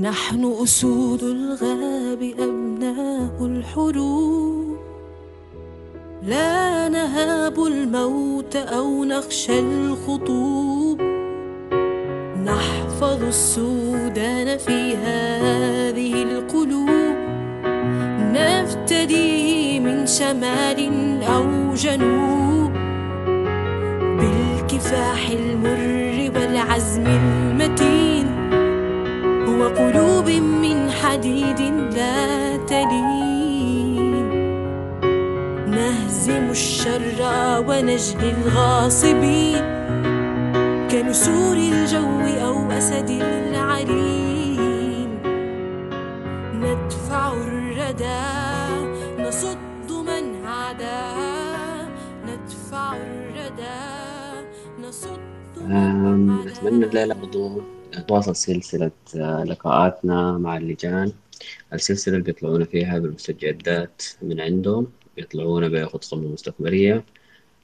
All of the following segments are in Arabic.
نحن أسود الغاب أبناء الحروب. لا نهاب الموت أو نخشى الخطوب. نحفظ السودان في هذه القلوب. نفتدي من شمال أو جنوب. بالكفاح المر والعزم المتين. هو قلوب من حديد لا تلين نهزم الشر ونجلي الغاصبين كنسور الجو أو أسد العرين ندفع الردى أتمنى الليلة برضو نتواصل سلسلة آه، لقاءاتنا مع اللجان. السلسلة اللي بيطلعونا فيها بالمستجدات من عندهم بيطلعونا بخططهم المستقبلية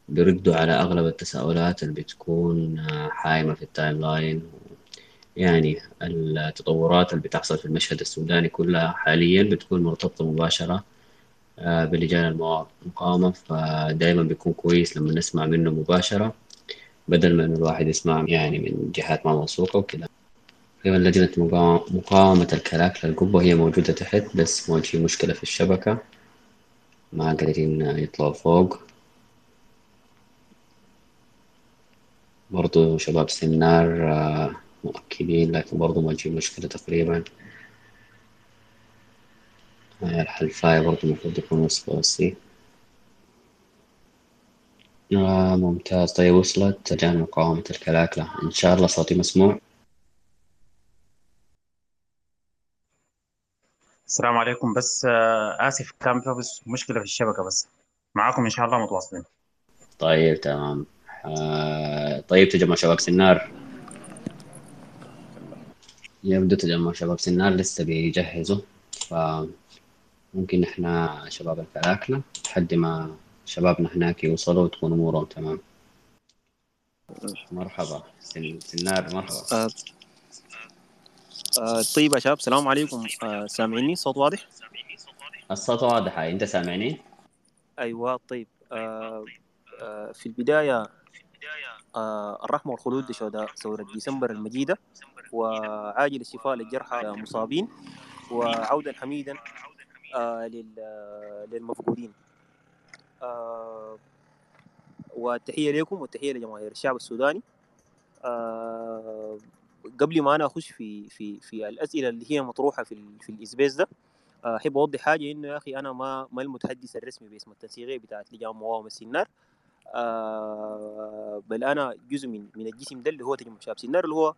بيردوا على أغلب التساؤلات اللي بتكون آه، حايمة في ال timeline يعني التطورات اللي بتحصل في المشهد السوداني كلها حاليا بتكون مرتبطة مباشرة آه، بلجان المقاومة. فدايما بيكون كويس لما نسمع منه مباشرة. بدل ما الواحد يسمع يعني من جهات ما موثوقة وكده تقريبا لجنة مقا- مقاومة الكلاكلا القبة هي موجودة تحت بس في مشكلة في الشبكة. ما قادرين يطلعوا فوق. برضو شباب سنار آه، مؤكدين لكن برضو تجي مشكلة تقريبا. آه، الحلفاية برضو المفروض يكون وصلوا السي آه ممتاز. طيب وصلت. لجان مقاومة الكلاكلا إن شاء الله صوتي مسموع. السلام عليكم. بس آه، آسف كان في بس مشكلة في الشبكة بس. معاكم إن شاء الله متواصلين. طيب تمام. آه طيب تجمع شباب سنار. يبدو تجمع شباب سنار لسه بيجهزوا. فممكن إحنا شباب الكلاكلا لحد ما شبابنا هناك يوصلوا وتكون أمورهم تمام. مرحبا. سن... سنار مرحبا. آه آه طيب يا شباب السلام عليكم. آه سامعيني؟ صوت واضح؟ الصوت واضح. أنت سامعني؟ أيوه طيب. آه آه في البداية آه الرحمة والخلود لشهداء ثورة ديسمبر المجيدة وعاجل الشفاء للجرحى المصابين وعودا حميدا آه لل- للمفقودين. آه والتحيه لكم والتحيه لجماهير الشعب السوداني. آه قبل ما أنا أخش في في في الأسئلة اللي هي مطروحة في في الإسبيس ده آه، أحب أوضح حاجة انه يا أخي أنا ما ما المتحدث الرسمي باسم التنسيقيه بتاعت لجان مقاومه السنار. آه بل أنا جزء من من الجسم ده اللي هو تجمع شباب سنار اللي هو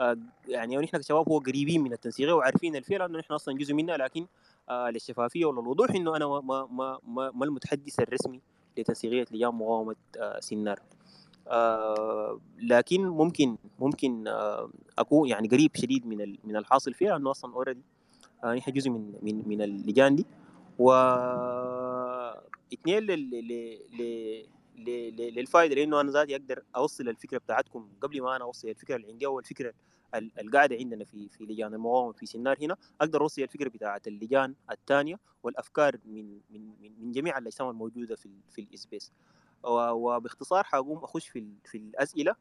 آه يعني ونحن كشباب هو قريبين من التنسيقيه وعارفين الفعل لأنه نحن أصلا جزء منها لكن للشفافيه وللوضوح إنه أنا ما ما ما, ما, المتحدث الرسمي لتنسيقيه لجان مقاومة آه سنار آه لكن ممكن ممكن آه أكون يعني قريب شديد من من الحاصل فيها انه أصلا اوريدي آه نحن جزء من من من اللجان دي و اثنين. للفائده لأنه أنا ذاتي أقدر أوصل الفكرة بتاعتكم قبل ما أنا أوصل الفكرة اللي عندي أو الفكرة ال- القاعدة عندنا في في لجان المقاومة في سنار هنا أقدر اوصل الفكرة بتاعت اللجان الثانية والأفكار من من من, جميع الأجسام الموجودة في في الاسبيس وباختصار حقوم أخش في في الأسئلة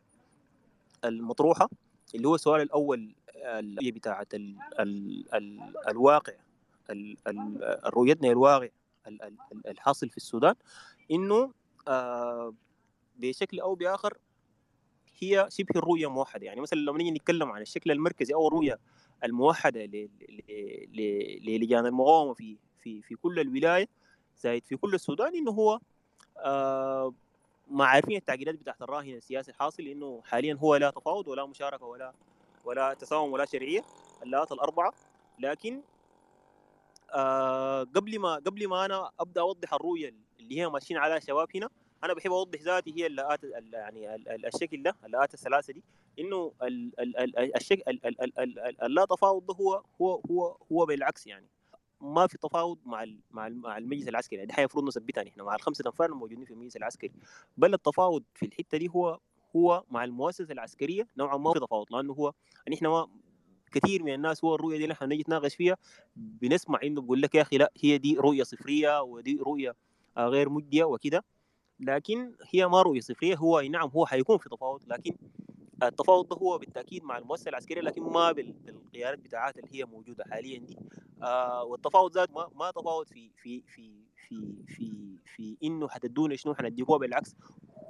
المطروحة اللي هو السؤال الأول اللي بتاعت ال ال ال الواقع ال ال رؤيتنا ال- الحاصل في السودان إنه آه بشكل أو بآخر هي شبه الرؤيه موحدة. يعني مثلا لما نيجي نتكلم عن الشكل المركزي أو الرؤية الموحدة للجان المقاومة في في في كل الولاية زائد في كل السودان إنه هو آه ما عارفين التعقيدات بتاعت الراهن السياسي الحاصل إنه حاليا هو لا تفاوض ولا مشاركة ولا ولا تساوم ولا شرعية اللات الأربعة. لكن آه قبل ما قبل ما أنا أبدأ أوضح الرؤية اللي هي ماشيين عليها الشباب هنا أنا بحب أوضح ذاتي هي اللات ال- يعني ال- ال- الشكل ده اللات الثلاثة دي إنه ال- ال- ال- الشكل ال- ال- ال- ال- ال- اللا تفاوض ده هو هو هو هو بالعكس يعني. ما في تفاوض مع مع مع المجلس العسكري. يعني دي المفروض نثبتها نحن مع الخمسة انفار الموجودين في المجلس العسكري. بل التفاوض في الحتة دي هو هو مع المؤسسة العسكرية نوعا ما في تفاوض. لأنه هو نحن ما كثير من الناس هو الرؤية دي اللي نجي نتناقش فيها بنسمع إنه بقول لك يا أخي لا هي دي رؤية صفرية ودي رؤية آه، غير مجديه وكده. لكن هي ما رؤية صفرية هو نعم هو حيكون في تفاوض لكن التفاوض ده هو بالتأكيد مع المؤسسة العسكرية لكن ما بال- بالقيادات بتاعتها اللي هي موجودة حاليا دي. آه والتفاوض ذات ما, ما تفاوض في في في في في في إنه حتدونا شنو حنديكوها بالعكس.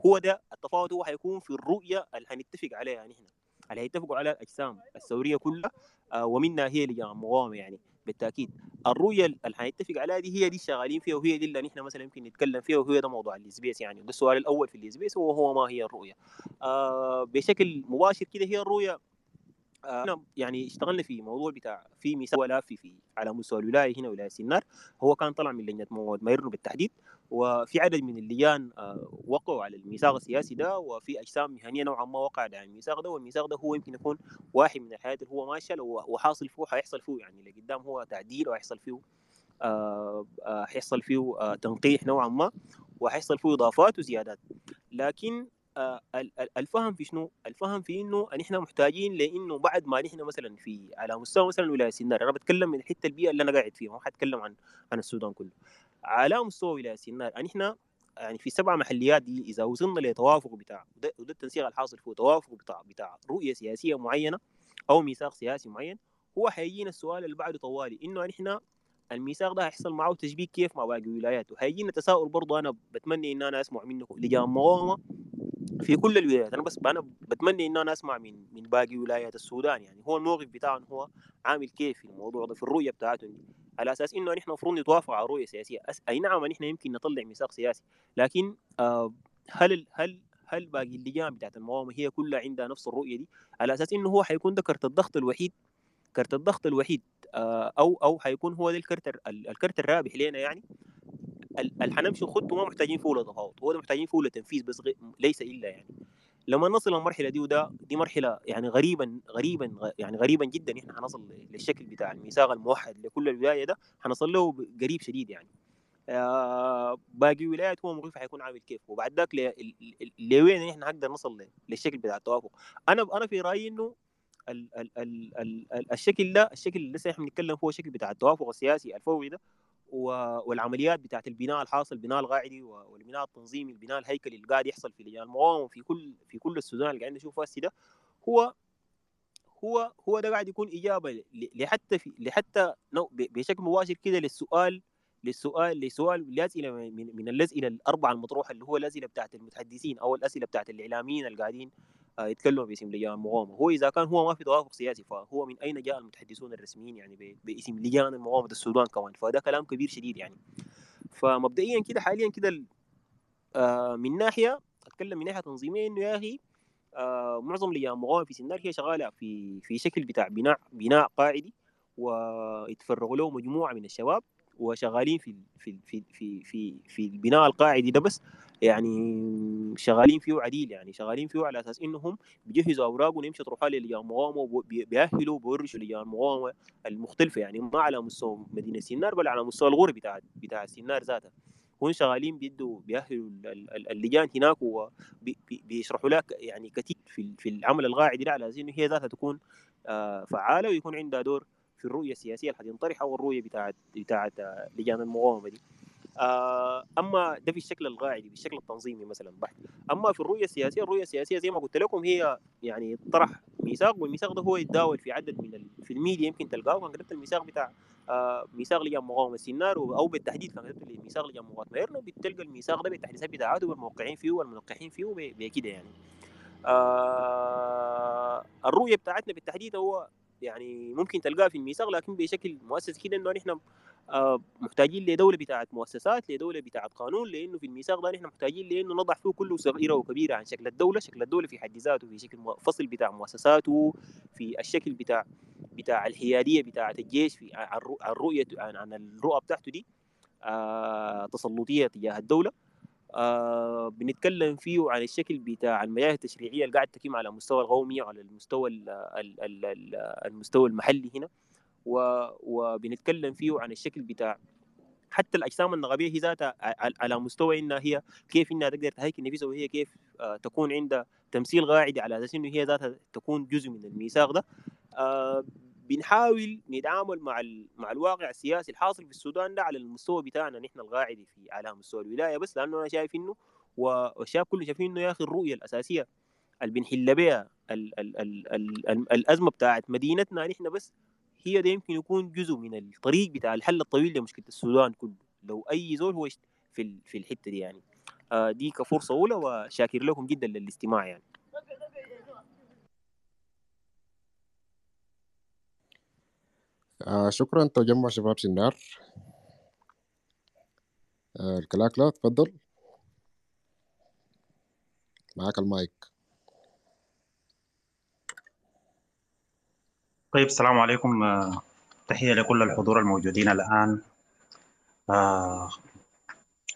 هو ده التفاوض هو حيكون في الرؤية اللي حنتفق عليها نحن اللي هيتفقوا على الأجسام الثورية كلها. آه ومنها هي لجان المقاومه يعني. بالتأكيد. الرؤية اللي حنتفق عليها دي هي دي شغالين فيها وهي دي اللي نحن مثلا يمكن نتكلم فيها وهي ده موضوع ال space يعني. ده السؤال الأول في ال space هو هو ما هي الرؤية. آه بشكل مباشر كده هي الرؤية آه أنا يعني اشتغلنا في موضوع بتاع في ميثاق ولافي في على مستوى الولاية هنا ولاية سنار هو كان طلع من لجنة مقاومة مايرنو بالتحديد وفي عدد من اللجان آه وقعوا على الميثاق السياسي ده وفي أجسام مهنية نوعا ما وقعت على الميثاق ده والميثاق ده هو يمكن يكون واحد من الحاجات اللي هو ماشي لو وحاصل فيه حيحصل فيه يعني اللي قدام هو تعديل وحيحصل فيه آه حيحصل فيه تنقيح نوعا ما وحيحصل فيه إضافات وزيادات. لكن الفهم في شنو؟ الفهم في إنه نحن محتاجين لإنه بعد ما نحن مثلا في على مستوى مثلا ولاية سينار أنا بتكلم من الحته البيئة اللي أنا قاعد فيها ما حتكلم عن عن السودان كله. على مستوى ولاية سينار نحن يعني في السبع محليات دي إذا وصلنا لتوافق بتاع وده, وده التنسيق الحاصل فيه توافق بتاع بتاع رؤية سياسية معينة أو ميثاق سياسي معين هو حيجينا السؤال اللي بعده طوالي إنه نحن الميثاق ده هيحصل معه تشبيك كيف مع باقي الولايات وهيجينا تساؤل برضه أنا بتمنى إن أنا أسمع منكم لجان مقاومة في كل الولايات. أنا بس أنا بتمنى ان أنا أسمع من من باقي ولايات السودان يعني. هو الموقف بتاعهم هو عامل كيف في الموضوع ده في الرؤية بتاعتهم على أساس إنه نحن المفروض نتوافق على رؤيه سياسيه أس... أي نعم نحن يمكن نطلع ميثاق سياسي لكن آه هل هل هل باقي اللجان بتاعت المقاومة هي كلها عندها نفس الرؤية دي؟ على أساس إنه هو حيكون ده كرت الضغط الوحيد كرت الضغط الوحيد آه أو أو حيكون هو ده الكرت ال- الكرت الرابح لنا يعني. اللي حنمشي خطوه ما محتاجين فيه ولا تفاوض هو ده محتاجين فيه تنفيذ بس غي... ليس إلا يعني. لما نصل للمرحلة دي وده دي مرحلة يعني غريبا غريبا يعني غريبا جدا إحنا حنصل للشكل بتاع الميثاق الموحد لكل الولايه ده حنصل له قريب شديد يعني. آه باقي ولايات هو موقفها حيكون عامل كيف. وبعد ذاك لوين إحنا نقدر نصل للشكل بتاع التوافق. أنا أنا في رأيي إنه ال ال ال ال ال الشكل ده الشكل اللي لسه إحنا بنتكلم هو شكل بتاع التوافق السياسي الفوري ده والعمليات بتاعت البناء الحاصل البناء القاعدي والبناء التنظيمي البناء الهيكلي اللي قاعد يحصل في لجان المقاومة في كل في كل السودان اللي قاعدين نشوفه هسه ده هو هو هو ده قاعد يكون إجابة لحتى في لحتى بشكل مباشر كده للسؤال للسؤال لسؤال الاسئله من, من الأسئلة الأربعة المطروحة اللي هو الأسئلة بتاعت المتحدثين أو الأسئلة بتاعت الإعلاميين اللي قاعدين يتكلموا باسم لجان المقاومة. هو إذا كان هو ما في توافق سياسي فهو من أين جاء المتحدثون الرسميين يعني باسم لجان المقاومة السودان كمان؟ فده كلام كبير شديد يعني. فمبدئيا كده حاليا كده آه، من ناحية أتكلم من ناحية تنظيمية إنه يا أخي آه، معظم لجان المقاومة في سنار هي شغالة في في شكل بتاع بناء بناء قاعدي ويتفرغوا له مجموعة من الشباب. وشغالين في في في في في, في البناء القاعدي ده بس يعني شغالين فيه عديل يعني شغالين فيه على أساس إنهم بيجهزوا اوراق ونمشي تروحوا للجان وبيأهلوا وبيورشوا لجان المختلفة يعني ما على مستوى مدينة سنار بل على مستوى الغرب بتاع بتاع سنار ذاتها هم شغالين بيدوا بيأهلوا ال- ال- ال- اللجان هناك وبيشرحوا لك يعني كثير في في العمل القاعدي ده على أساس إنه هي ذاتها تكون آه، فعالة ويكون عندها دور في الرؤية السياسية اللي حتنطرح أو الرؤيه بتاعت بتاعت آه، لجان المقاومه دي. آه، أما ده في الشكل القاعدي بالشكل التنظيمي مثلا بحت. أما في الرؤية السياسية الرؤية السياسية زي ما قلت لكم هي يعني طرح ميثاق والميثاق ده هو يتداول في عدد من. في الميديا يمكن تلقاه كان كتبت الميثاق بتاع آه ميثاق لجان مقاومه و- أو بالتحديد كان كتبت ميثاق لجان مقاومه ميرنو بتلقى الميثاق ده بالتحديثات بتاعته والموقعين فيه والمنقحين فيه بكده يعني. آه الرؤية بتاعتنا بالتحديد هو يعني ممكن تلقاها في الميثاق لكن بشكل مؤسس كده إنه نحن آه محتاجين لدولة بتاعت مؤسسات لدولة بتاعت قانون لأنه في الميثاق ده نحن محتاجين لأنه نضع فيه كله صغيرة وكبيرة عن شكل الدولة شكل الدولة في حد ذاته في شكل فصل بتاع مؤسساته في الشكل بتاع بتاع الحيادية بتاعت الجيش في عن الرؤ- عن الرؤيه عن الرؤى بتاعته دي آه تسلطية تجاه الدولة. آه بنتكلم فيه عن الشكل بتاع المياه التشريعيه اللي قاعد تقيم على المستوى القومي وعلى المستوى ال ال ال ال المستوى المحلي هنا وبنتكلم فيه عن الشكل بتاع حتى الأجسام النقابية هي ذاتها على مستوى إنها هي كيف إنها تقدر تهيكل نفسها وهي كيف آه، تكون عندها تمثيل قاعدي على أساس إنه هي ذاتها تكون جزء من الميثاق ده. آه، بنحاول نتعامل مع. مع الواقع السياسي الحاصل في السودان ده على المستوى بتاعنا نحن القاعدي في على مستوى الولاية. بس لأنه أنا شايف إنه والشباب كله شايفين إنه يا أخي الرؤية الأساسية اللي بنحل بها ال... ال... ال... ال... ال... الأزمة بتاعت مدينتنا نحن بس هي ده يمكن يكون جزء من الطريق بتاع الحل الطويل لمشكلة السودان كله. لو أي زول هو في في الحتة دي يعني. آه دي كفرصة أولى وشاكر لكم جدا للاستماع يعني. آه شكرا تجمع شباب سنار. آه الكلاكلا تفضل. معاك المايك. طيب السلام عليكم. آه، تحية لكل الحضور الموجودين الآن. آه،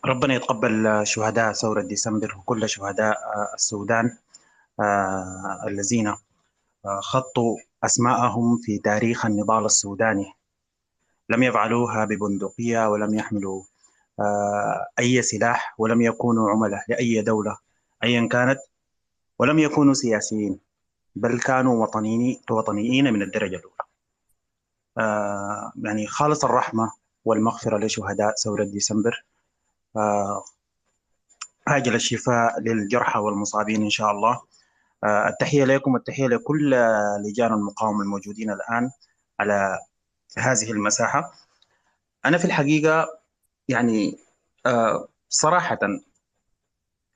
ربنا يتقبل شهداء ثورة ديسمبر وكل شهداء السودان آه، الذين آه، خطوا أسماءهم في تاريخ النضال السوداني. لم يفعلوها ببندقية ولم يحملوا آه، أي سلاح ولم يكونوا عملاء لأي دولة أيا كانت ولم يكونوا سياسيين بل كانوا وطنيين وطنيين من الدرجة الأولى. آه، يعني خالص الرحمة والمغفرة لشهداء ثورة ديسمبر. آه، عاجل الشفاء للجرحى والمصابين إن شاء الله. التحية لكم والتحية لكل آه، لجان المقاومة الموجودين الآن على هذه المساحة. أنا في الحقيقة يعني آه، صراحة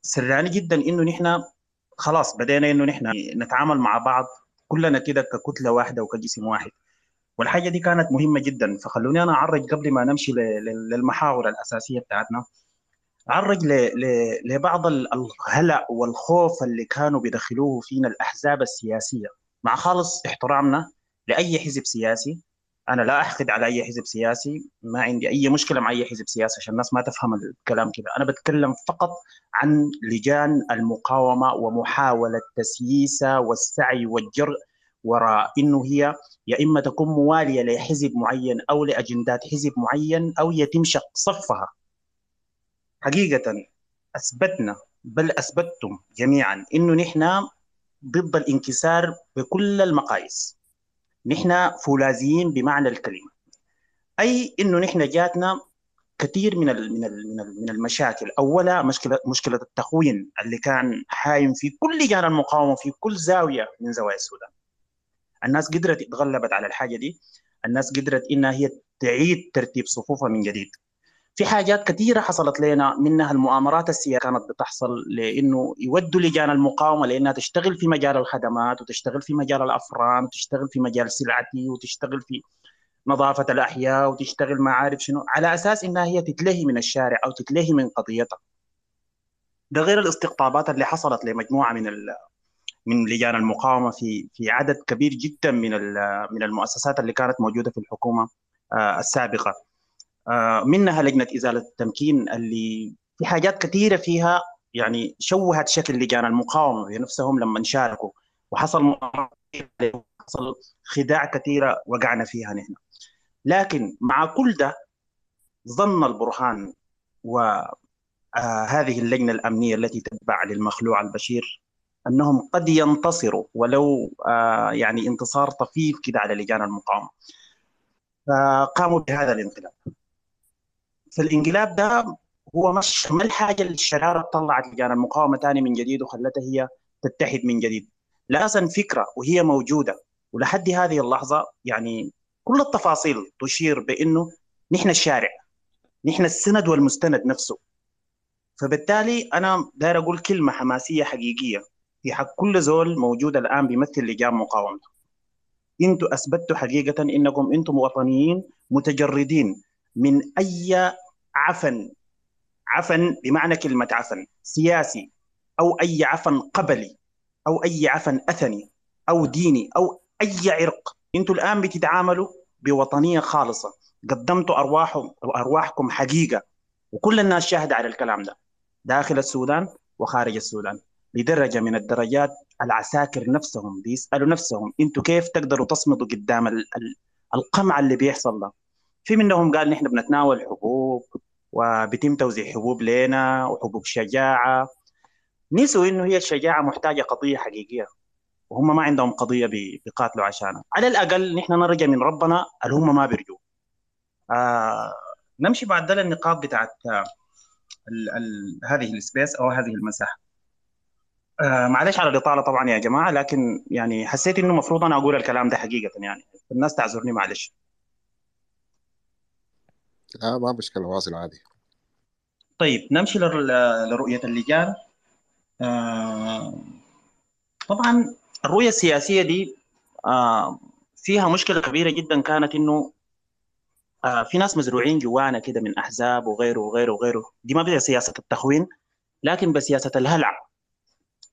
سرعني جدا إنه نحن خلاص بدينا إنه نحن نتعامل مع بعض كلنا كده ككتلة واحدة وكجسم واحد. والحاجة دي كانت مهمة جدا فخلوني أنا أعرج قبل ما نمشي للمحاور الأساسية بتاعتنا. ل- لبعض ال- الهلع والخوف اللي كانوا بيدخلوه فينا الأحزاب السياسية. مع خالص احترامنا لأي حزب سياسي. أنا لا أحقد على أي حزب سياسي. ما عندي أي مشكلة مع أي حزب سياسي عشان الناس ما تفهم الكلام كده أنا بتكلم فقط عن لجان المقاومة ومحاولة تسييسها والسعي والجرء وراء إنه هي يا إما تكون موالية لحزب معين أو لأجندات حزب معين أو يتم شق صفها. حقيقة أثبتنا بل أثبتتم جميعا إنه نحن ضد الانكسار بكل المقاييس. نحن فولاذيين بمعنى الكلمة. أي إنه نحن جاتنا كثير من من من من المشاكل. أولها مشكلة مشكلة التخوين اللي كان حايم في كل لجان المقاومة في كل زاوية من زوايا السودان. الناس قدرت اتغلبت على الحاجة دي. الناس قدرت إنها هي تعيد ترتيب صفوفها من جديد. في حاجات كثيرة حصلت لنا منها المؤامرات السياسية كانت بتحصل لأنه يودوا لجان المقاومة لأنها تشتغل في مجال الخدمات وتشتغل في مجال الأفران وتشتغل في مجال سلعتي وتشتغل في نظافة الأحياء وتشتغل ما عارف شنو على أساس إنها هي تتلهي من الشارع أو تتلهي من قضيتها. ده غير الاستقطابات اللي حصلت لمجموعة من من لجان المقاومة في في عدد كبير جدا من من المؤسسات اللي كانت موجودة في الحكومة آه، السابقة. آه، منها لجنة إزالة التمكين اللي في حاجات كثيرة فيها يعني شوهت شكل لجان المقاومة بنفسهم لما شاركوا وحصل حصل خداع كثيرة وقعنا فيها نحن. لكن مع كل ده ظن البرهان وهذه اللجنة الأمنية التي تتبع للمخلوع البشير أنهم قد ينتصروا ولو آه، يعني انتصار طفيف كده على لجان المقاومة. فقاموا بهذا الانقلاب. فالإنقلاب ده هو مش ما الحاجة اللي الشرارة طلعت لجان المقاومة ثاني من جديد وخلتها هي تتحد من جديد. لا أصلا فكرة وهي موجودة. ولحد هذه اللحظة يعني كل التفاصيل تشير بإنه نحن الشارع. نحن السند والمستند نفسه. فبالتالي أنا داير أقول كلمة حماسية حقيقية. في حق كل زول موجود الآن بيمثل لجان مقاومته. إنتوا اثبتوا حقيقة إنكم إنتم وطنيين متجردين من أي عفن عفن بمعنى كلمة عفن سياسي أو أي عفن قبلي أو أي عفن أثني أو ديني أو أي عرق. أنتوا الآن بتتعاملوا بوطنية خالصة. قدمتوا ارواحهم أرواحكم حقيقة. وكل الناس شاهدة على الكلام ده. داخل السودان وخارج السودان. لدرجة من الدرجات العساكر نفسهم بيسألوا نفسهم أنتوا كيف تقدروا تصمدوا قدام ال- ال- القمع اللي بيحصل ده؟ في منهم قال نحن بنتناول حبوب وبيتم توزيع حبوب لنا وحبوب شجاعة. نسوا إنه هي الشجاعة محتاجة قضية حقيقية وهم ما عندهم قضية بي- بيقاتلوا عشانها. على الأقل نحن نرجع من ربنا اللي هم ما بيرجوا آه نمشي بعد ده للنقاط بتاعت آه، ال ال هذه السبيس أو هذه المساحة. آه معلش على الإطالة طبعا يا جماعة لكن يعني حسيت إنه المفروض أنا أقول الكلام ده حقيقة يعني. الناس تعذرني معلش. لا ما مشكلة واصل عادي. طيب نمشي لر- لرؤية اللجان. آه طبعا الرؤية السياسية دي آه فيها مشكلة كبيرة جدا كانت إنه آه في ناس مزروعين جوانا كده من أحزاب وغيره وغيره وغيره. دي ما بسياسه التخوين لكن بسياسه الهلع.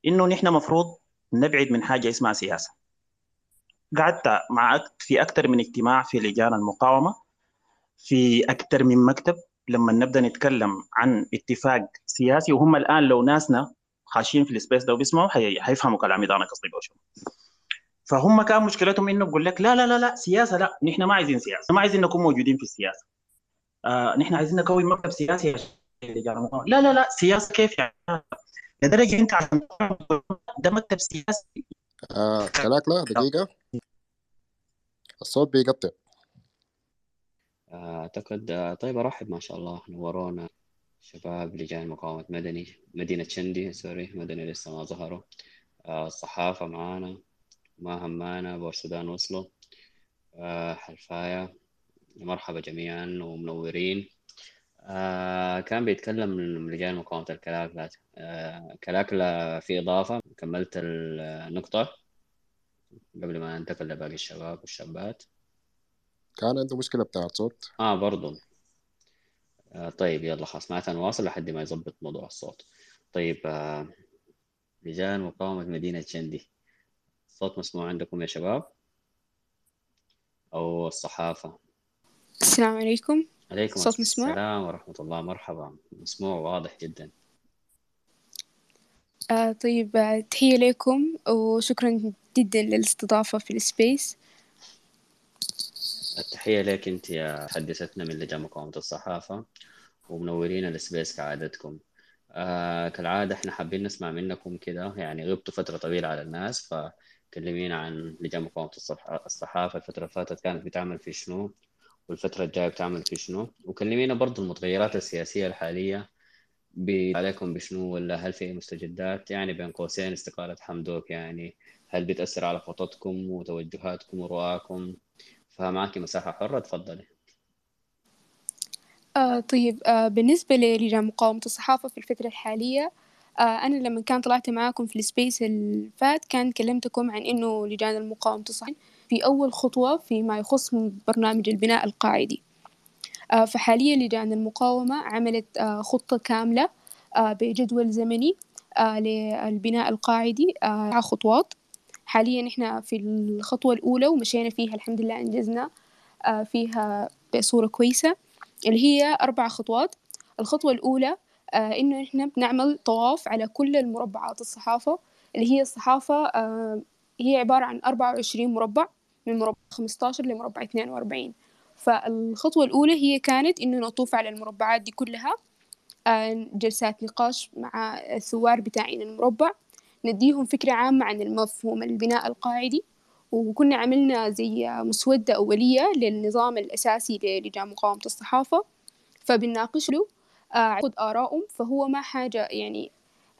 إنه نحن مفروض نبعد من حاجة اسمها سياسة. قعدت مع في أكثر من اجتماع في لجان المقاومة. في أكثر من مكتب لما نبدأ نتكلم عن اتفاق سياسي. وهم الآن لو ناسنا خاشين في السبيس ده وبيسمعوا حي- حيفهموا كلامي ده أنا قصدي. فهم كان مشكلتهم إنه بقول لك لا لا لا لا سياسة لا نحن ما عايزين سياسة ما عايزين نكون موجودين في السياسة. آه نحن عايزين نكون مكتب سياسي. لا لا لا سياسة كيف يعني؟ لدرجة إنت عشان ده مكتب سياسي. آه كلاك لا دقيقة. الصوت بيقطع. أعتقد طيب أرحب ما شاء الله نورونا شباب لجان مقاومة مدني مدينة شندي سوري مدني لسه ما ظهروا. آه، الصحافة معانا ما همانا بورسودان وصلوا. آه، حلفاية مرحبا جميعا ومنورين. آه، كان بيتكلم من لجان مقاومة الكلاكلة. آه، كلاكلة في إضافة كملت النقطة قبل ما ننتقل لباقي الشباب والشابات. كان عنده مشكلة بتاعت صوت آه برضو. آه طيب يلا خلاص معناتها نواصل لحد ما يظبط موضوع الصوت. طيب آه لجان مقاومة مدينة شندي الصوت مسموع عندكم يا شباب؟ أو الصحافة. السلام عليكم. عليكم الصوت مسموع؟ السلام ورحمة الله. مرحبا. مسموع واضح جدا. آه طيب آه تحية لكم وشكرا جدا للاستضافة في السبيس التحية لك أنت يا محدثتنا من لجان مقاومة الصحافة ومنورين السبيس كعادتكم. آه كالعادة إحنا حابين نسمع منكم كده يعني غبتوا فترة طويلة على الناس فكلمينا عن لجان مقاومة الصح- الصحافة الفترة اللي فاتت كانت بتعمل في شنو والفترة الجاية بتعمل في شنو وكلمينا برضو المتغيرات السياسية الحالية عليكم بشنو ولا هل في مستجدات؟ يعني بين قوسين استقالة حمدوك يعني هل بتأثر على خططكم وتوجهاتكم ورؤاكم؟ فمعك مساحة حرة تفضلي. آه طيب آه بالنسبة للجان مقاومة الصحافة في الفترة الحالية آه أنا لما كان طلعت معاكم في السبيس اللي فات كان كلمتكم عن إنه لجان المقاومة الصحافة في أول خطوة فيما يخص برنامج البناء القاعدي. آه فحاليا لجان المقاومة عملت آه خطة كاملة آه بجدول زمني آه للبناء القاعدي آه خطوات. حاليا إحنا في الخطوة الأولى ومشينا فيها الحمد لله أنجزنا آه فيها بصورة كويسة اللي هي أربع خطوات. الخطوة الأولى آه إنه إحنا بنعمل طواف على كل المربعات الصحافة اللي هي الصحافة آه هي عبارة عن أربعة وعشرين مربع من مربع خمستاشر لمربع اثنين وأربعين. فالخطوة الأولى هي كانت إنه نطوف على المربعات دي كلها جلسات نقاش مع الثوار بتاعين المربع. نديهم فكرة عامة عن المفهوم البناء القاعدي. وكنا عملنا زي مسودة أولية للنظام الأساسي للجان مقاومة الصحافة. فبنناقش له آه خد آرائهم. فهو ما حاجة يعني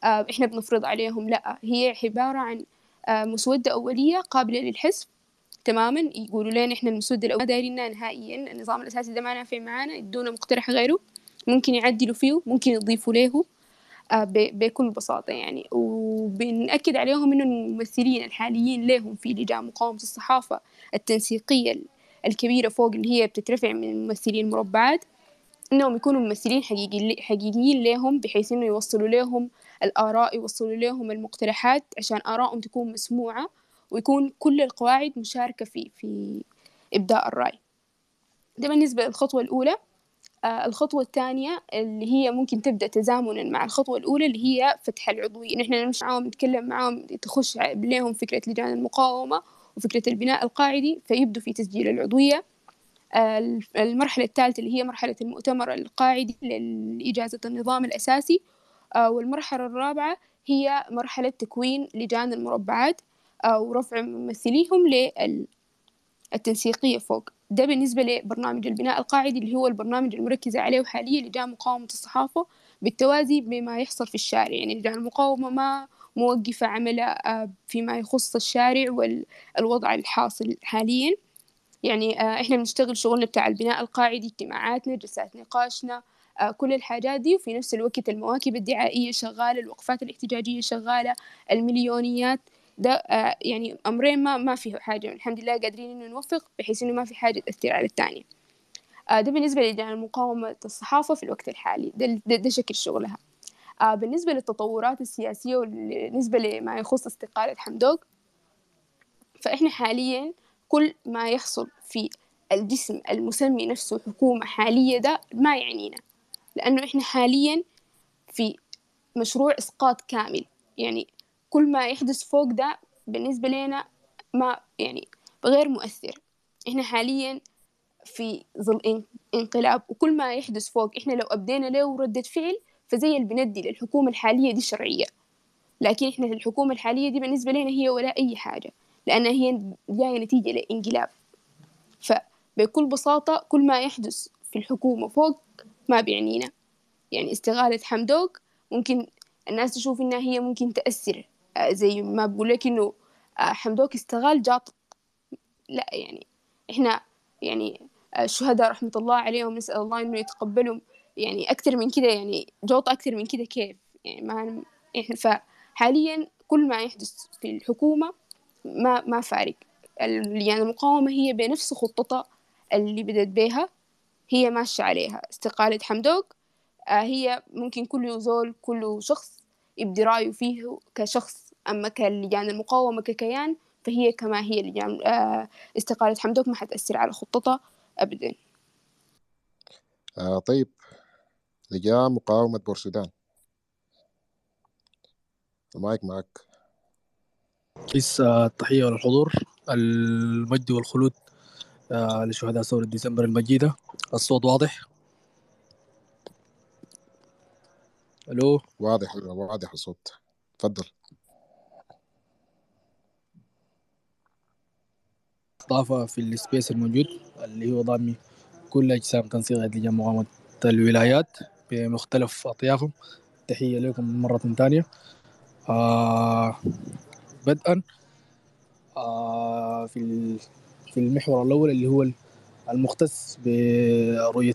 آه إحنا بنفرض عليهم لأ. هي عبارة عن آه مسودة أولية قابلة للحذف تماما. يقولوا لنا إحنا المسودة الأولية دايرينها نهائيا. النظام الأساسي ده ما نافع معانا يدونا مقترح غيره. ممكن يعدلوا فيه ممكن يضيفوا له. بكل بساطة يعني. وبنأكد عليهم إنه الممثلين الحاليين لهم في لجان مقاومة الصحافة التنسيقية ال- الكبيرة فوق اللي هي بتترفع من ممثلين المربعات إنهم يكونوا ممثلين حقيقي حقيقيين لهم بحيث إنه يوصلوا لهم الآراء يوصلوا لهم المقترحات عشان آرائهم تكون مسموعة ويكون كل القواعد مشاركة في في إبداء الرأي. ده بالنسبة للخطوة الأولى. آه، الخطوة الثانية اللي هي ممكن تبدأ تزامنا مع الخطوة الأولى اللي هي فتح العضوية. نحن نمشي معاهم نتكلم معاهم تخش لهم فكرة لجان المقاومة وفكرة البناء القاعدي فيبدوا في تسجيل العضوية. آه، المرحلة الثالثة اللي هي مرحلة المؤتمر القاعدي لإجازة النظام الأساسي. آه، والمرحلة الرابعة هي مرحلة تكوين لجان المربعات أو رفع ممثليهم للتنسيقية فوق. ده بالنسبة لبرنامج البناء القاعدي اللي هو البرنامج المركزة عليه حاليا لجان مقاومة الصحافة بالتوازي بما يحصل في الشارع. يعني لجان المقاومة ما موقفة عملها آه، فيما يخص الشارع والوضع الحاصل حاليا. يعني آه، إحنا بنشتغل شغلنا بتاع البناء القاعدي اجتماعاتنا جلسات نقاشنا آه، كل الحاجات دي. وفي نفس الوقت المواكب الدعائية شغالة الوقفات الاحتجاجية شغالة المليونيات ده يعني أمرين ما ما فيه حاجة الحمد لله قادرين إنه نوفق بحيث إنه ما في حاجة تأثر على الثانية ده بالنسبة لجان مقاومة الصحافة في الوقت الحالي ده, ده, ده شكل شغلها. آه بالنسبة للتطورات السياسية وبالنسبة لما يخص استقالة حمدوك فإحنا حاليا كل ما يحصل في الجسم المسمي نفسه حكومة حالية ده ما يعنينا. لأنه إحنا حاليا في مشروع إسقاط كامل. يعني كل ما يحدث فوق ده بالنسبة لنا ما يعني غير مؤثر. إحنا حاليا في ظل انقلاب وكل ما يحدث فوق إحنا لو أبدينا له ردة فعل فزي اللي بندي للحكومة الحالية دي شرعية لكن إحنا الحكومة الحالية دي بالنسبة لنا هي ولا أي حاجة لأنها هي جاية نتيجة لانقلاب فبكل بساطة كل ما يحدث في الحكومة فوق ما بيعنينا. يعني استغالة حمدوك ممكن الناس تشوف إنها هي ممكن تأثر زي ما بقول لك إنه آه، حمدوك استغال جاط لا يعني إحنا يعني آه، الشهداء رحمة الله عليهم نسأل الله إنه يتقبلهم. يعني أكثر من كده يعني جوطة أكثر من كده كيف؟ يعني ما إحنا فحاليا كل ما يحدث في الحكومة ما ما فارق. يعني المقاومة هي بنفس خطتها اللي بدت بيها هي ماشية عليها. استقالة حمدوك آه هي ممكن كل زول كل شخص يبدي رأيه فيه كشخص أما كلجان المقاومة ككيان فهي كما هي لجان آه استقالة حمدوك ما حتأثر على خطتها أبدا. آه طيب. لجان مقاومة بورسودان المايك معك. كيف التحية والحضور. المجد والخلود آه، لشهداء ثورة ديسمبر المجيدة. الصوت واضح؟ ألو؟ واضح واضح الصوت. تفضل. إضافة في ال space الموجود اللي هو ضامي كل أجسام تنسيق لجان مقاومة الولايات بمختلف أطيافهم. تحية لكم مرة ثانية. آه بدءا آه في في المحور الأول اللي هو المختص برؤية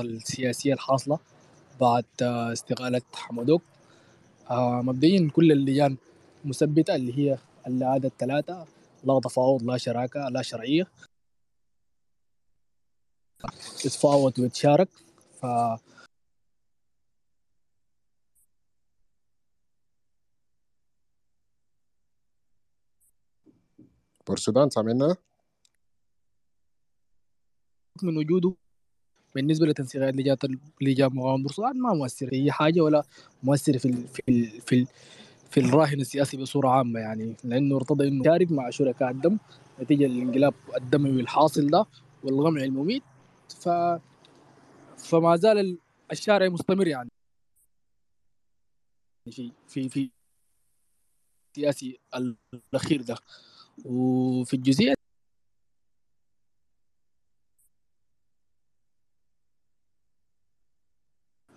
السياسية الحاصلة بعد استقالة حمدوك آه مبدئيا كل اللجان مثبتة اللي هي العادة الثلاثة لا تفاوض لا شراكة لا شرعية. تتفاوض وتشارك ف بورسودان سامعنا؟ من وجوده بالنسبة لتنسيقات لجان لجان مقاومة بورسودان ما مؤثر في اي حاجة ولا مؤثر في ال في ال في ال في الراهن السياسي بصورة عامة يعني لأنه ارتضى إنه يشارك مع شركاء الدم نتيجة للانقلاب الدموي الحاصل ده والغمع المميت. ف فما زال الشارع مستمر يعني. في في في السياسي الأخير ده. وفي الجزئية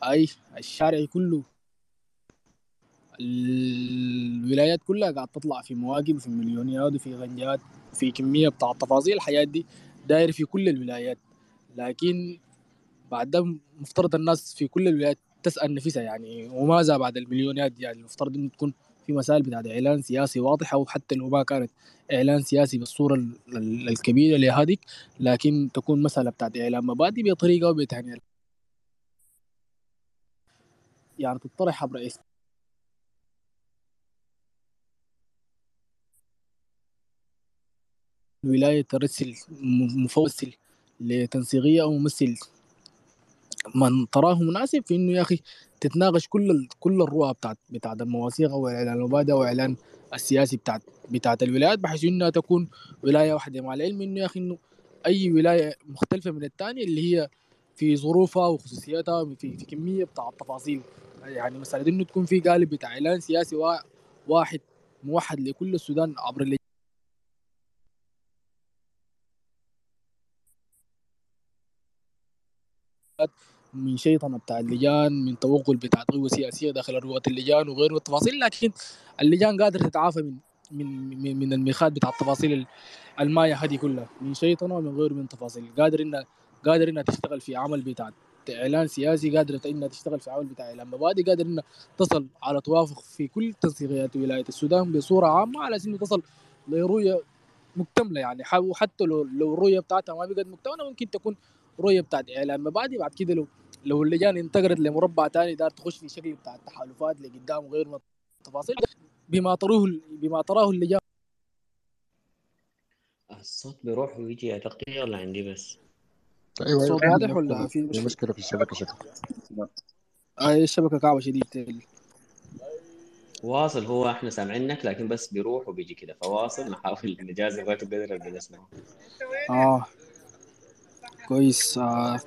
أي الشارع كله الولايات كلها قاعد تطلع في مواقف وفي مليونيات وفي غنجات وفي كمية بتاع تفاصيل الحياة دي داير في كل الولايات. لكن بعد ده مفترض الناس في كل الولايات تسأل نفسها يعني وماذا بعد المليونيات يعني المفترض إنه تكون في مسائل بتاعت إعلان سياسي واضحة وحتى لو ما كانت إعلان سياسي بالصورة الكبيرة لهذيك لكن تكون مسألة بتاعت اعلان مبادئ بطريقة وبتهنئه يعني تطرح عبر اسم الولاية ترسل مفوسل لتنسيقية أو ممثل. من تراه مناسب في إنه يا أخي تتناقش كل كل الرؤى بتاعت بتاعت المواثيق أو إعلان المبادئ أو إعلان السياسي بتاعت بتاعت الولايات بحيث إنها تكون ولاية واحدة. مع العلم إنه يا أخي إنه أي ولاية مختلفة من الثانية اللي هي في ظروفها وخصوصياتها في, في كمية بتاع التفاصيل. يعني مسألة إنه تكون في قالب بتاع إعلان سياسي واحد موحد لكل السودان عبر اللجان من شيطنه بتاع اللجان من توغل بتاع قوه سياسية داخل رواد اللجان وغيره التفاصيل لكن اللجان قادرة تتعافى من من من, من الميخات بتاع التفاصيل الماية هذه كلها. من شيطنه ومن غيره من تفاصيل. قادر إنها قادر إنها تشتغل في عمل بتاع إعلان سياسي قادرة إنها تشتغل في عمل بتاع اعلان مبادئ قادر إنها تصل على توافق في كل تنسيقيات ولاية السودان بصورة عامة على إنه تصل لرؤية مكتملة يعني. وحتى لو لو الرؤية بتاعتها ما بقت مكتملة ممكن تكون رؤية بتاعت اعلان مبادئ بعد كده لو لو اللجان انتقلت لمربع ثاني دار تخش في شكل بتاع التحالفات لقدام وغير من التفاصيل بما تروه بما تراه اللجان الصوت بيروح ويجي يا تغطية ولا عندي بس؟ أيوه الصوت أيوه. واضح ولا في في مشكلة؟ مشكلة في الشبكة شكل آه الشبكة كعبة شديد واصل هو إحنا سامعينك لكن بس بيروح وبيجي كده. فواصل نحاول نجازف وقت القدر اللي بنسمعه آه. كويس. آه.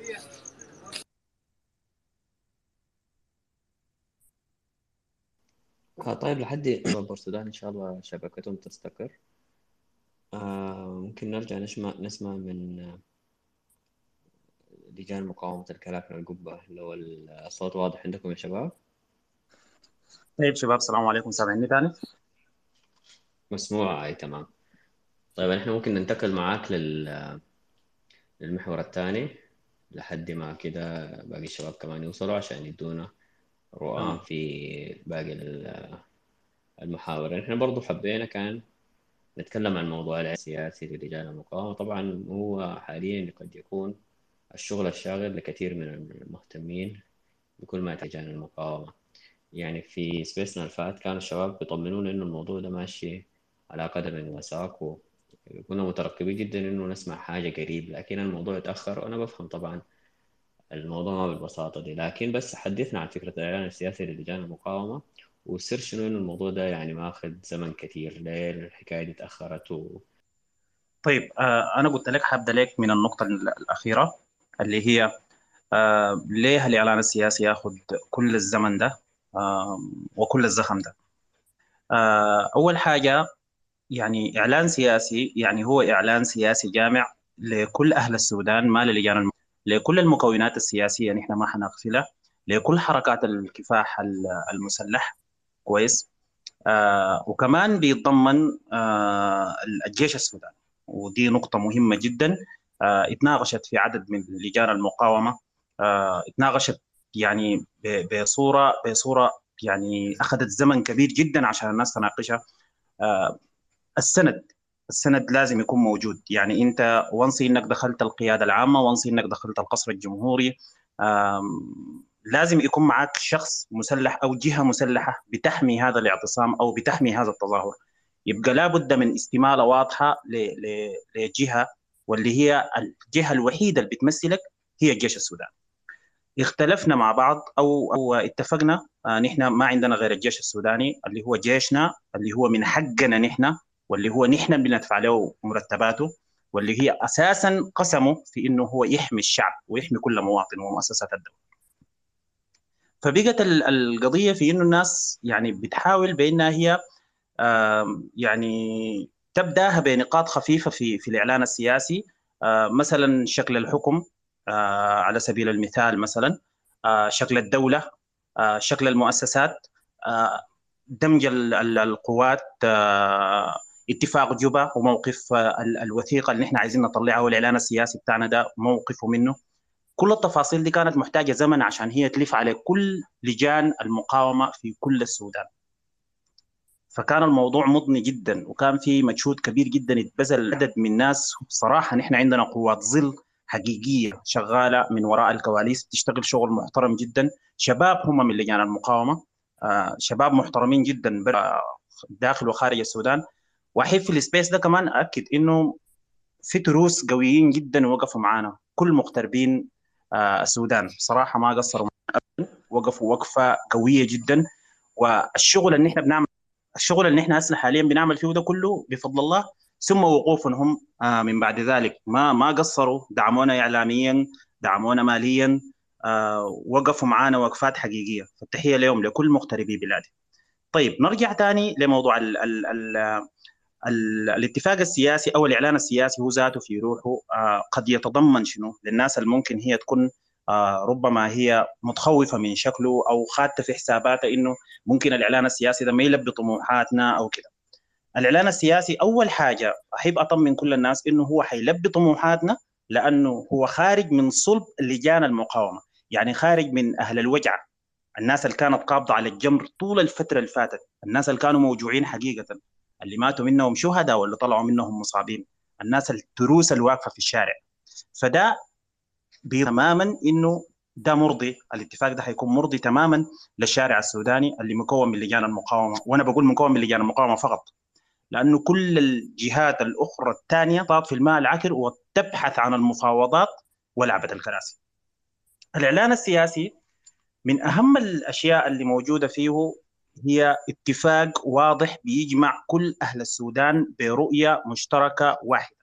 آه طيب لحد بور السودان إن شاء الله شبكتهم تستقر آه ممكن نرجع نسمع نسمع من آه، لجان مقاومة الكلاكنا القبة لو الصوت واضح عندكم يا شباب؟ طيب شباب السلام عليكم. سامعني تاني؟ مسموع أي تمام. طيب إحنا ممكن ننتقل معاك لل للمحور الثاني لحد ما كده باقي الشباب كمان يوصلوا عشان يدونا رؤى تمام. في باقي ال- المحاور. إحنا برضو حبينا كان نتكلم عن موضوع السياسي لرجال المقاومة. طبعا هو حاليا قد يكون الشغل الشاغل لكثير من المهتمين بكل ما عن المقاومة. يعني في سبيسنا الفات كانوا الشباب بيطمنونا إنه الموضوع ده ماشي على قدم وساق وكنا مترقبين جدا إنه نسمع حاجة قريب. لكن الموضوع اتأخر وأنا بفهم طبعا الموضوع ما بالبساطة دي لكن بس حدثنا عن فكرة الإعلان السياسي للجان المقاومة والسر شنو إنه الموضوع ده يعني ماخذ زمن كثير ليه الحكاية دي اتأخرت و... طيب آه أنا قلت لك حابدا لك من النقطة ال- الأخيرة اللي هي آه ليه الاعلان السياسي ياخذ كل الزمن ده آه وكل الزخم ده آه أول حاجة يعني إعلان سياسي يعني هو إعلان سياسي جامع لكل أهل السودان ما للجان. لكل المكونات السياسية نحن ما حنغفلها لكل حركات الكفاح ال- المسلح. كويس؟ آه وكمان بيتضمن آه الجيش السوداني ودي نقطة مهمة جدا. آه اتناقشت في عدد من لجان المقاومة. آه اتناقشت يعني بصورة بصورة يعني أخذت زمن كبير جدا عشان الناس تناقشها. آه السند السند لازم يكون موجود. يعني أنت وانسي إنك دخلت القيادة العامة وانسي إنك دخلت القصر الجمهوري لازم يكون معك شخص مسلح أو جهة مسلحة بتحمي هذا الاعتصام أو بتحمي هذا التظاهر. يبقى لابد من استمالة واضحة لجهة واللي هي الجهة الوحيدة اللي بتمثلك هي الجيش السوداني اختلفنا مع بعض أو أو اتفقنا آه نحن ما عندنا غير الجيش السوداني اللي هو جيشنا اللي هو من حقنا نحن واللي هو نحن بندفع له مرتباته واللي هي أساسا قسمه في إنه هو يحمي الشعب ويحمي كل مواطن ومؤسسات الدولة. فبقت ال- القضية في إنه الناس يعني بتحاول بإنها هي يعني تبدأها بنقاط خفيفة في في الإعلان السياسي آه، مثلا شكل الحكم آه، على سبيل المثال مثلا آه، شكل الدولة شكل المؤسسات دمج ال- ال- القوات اتفاق جوبا وموقف آه، ال- الوثيقة اللي إحنا عايزين نطلعها والإعلان السياسي بتاعنا ده موقفه منه. كل التفاصيل دي كانت محتاجة زمن عشان هي تلف على كل لجان المقاومة في كل السودان. فكان الموضوع مضني جدا وكان في مجهود كبير جدا اتبذل عدد من ناس صراحة نحن عندنا قوات ظل حقيقية شغالة من وراء الكواليس تشتغل شغل محترم جدا. شباب هم من لجان المقاومة آه شباب محترمين جدا برا- داخل وخارج السودان. واحب في السبيس ده كمان أكد إنه في تروس قويين جدا وقفوا معانا. كل مغتربين آه السودان صراحة ما قصروا وقفوا وقفة قوية جدا. والشغل اللي إحنا بنعمل الشغل اللي إحنا هسه حاليا بنعمل فيه ده كله بفضل الله ثم وقوفهم آه من بعد ذلك. ما ما قصروا دعمونا اعلاميا دعمونا ماليا آه، وقفوا معانا وقفات حقيقية. فالتحية لهم لكل مغتربي بلادي. طيب نرجع ثاني لموضوع ال ال ال الاتفاق السياسي أو الإعلان السياسي هو ذاته في روحه آه، قد يتضمن شنو؟ للناس اللي ممكن هي تكون آه، ربما هي متخوفة من شكله أو خاطه في حساباتها إنه ممكن الإعلان السياسي ده ما يلبي طموحاتنا أو كده. الإعلان السياسي أول حاجة أحب أطمن كل الناس إنه هو حيلبي طموحاتنا لأنه هو خارج من صلب لجان المقاومة يعني خارج من أهل الوجعه الناس اللي كانت قابضة على الجمر طول الفترة اللي فاتت الناس اللي كانوا موجوعين حقيقة. اللي ماتوا منهم شهداء واللي طلعوا منهم مصابين؟ الناس التروس الواقفة في الشارع. فده تماما إنه ده مرضي. الاتفاق ده حيكون مرضي تماما للشارع السوداني اللي مكون من لجان المقاومة. وأنا بقول مكون من لجان المقاومة فقط. لأنه كل الجهات الأخرى الثانية طاط في الماء العكر وتبحث عن المفاوضات ولعبه الكراسي. الإعلان السياسي من أهم الأشياء اللي موجودة فيه هي اتفاق واضح بيجمع كل أهل السودان برؤية مشتركة واحدة.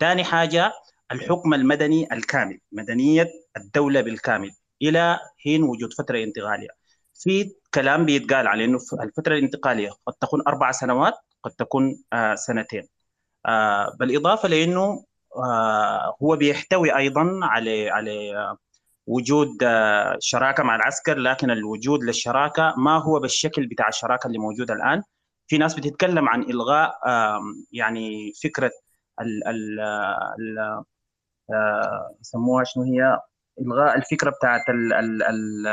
ثاني حاجة الحكم المدني الكامل، مدنية الدولة بالكامل إلى حين وجود فترة انتقالية. في كلام بيتقال على إنه الفترة الانتقالية قد تكون أربع سنوات قد تكون آه سنتين. آه بالإضافة لإنه آه هو بيحتوي أيضا على على وجود شراكة مع العسكر لكن الوجود للشراكة ما هو بالشكل بتاع الشراكة اللي موجودة الآن. في ناس بتتكلم عن إلغاء يعني فكرة ال ال ال يسموها شنو هي؟ إلغاء الفكرة بتاعت ال ال ال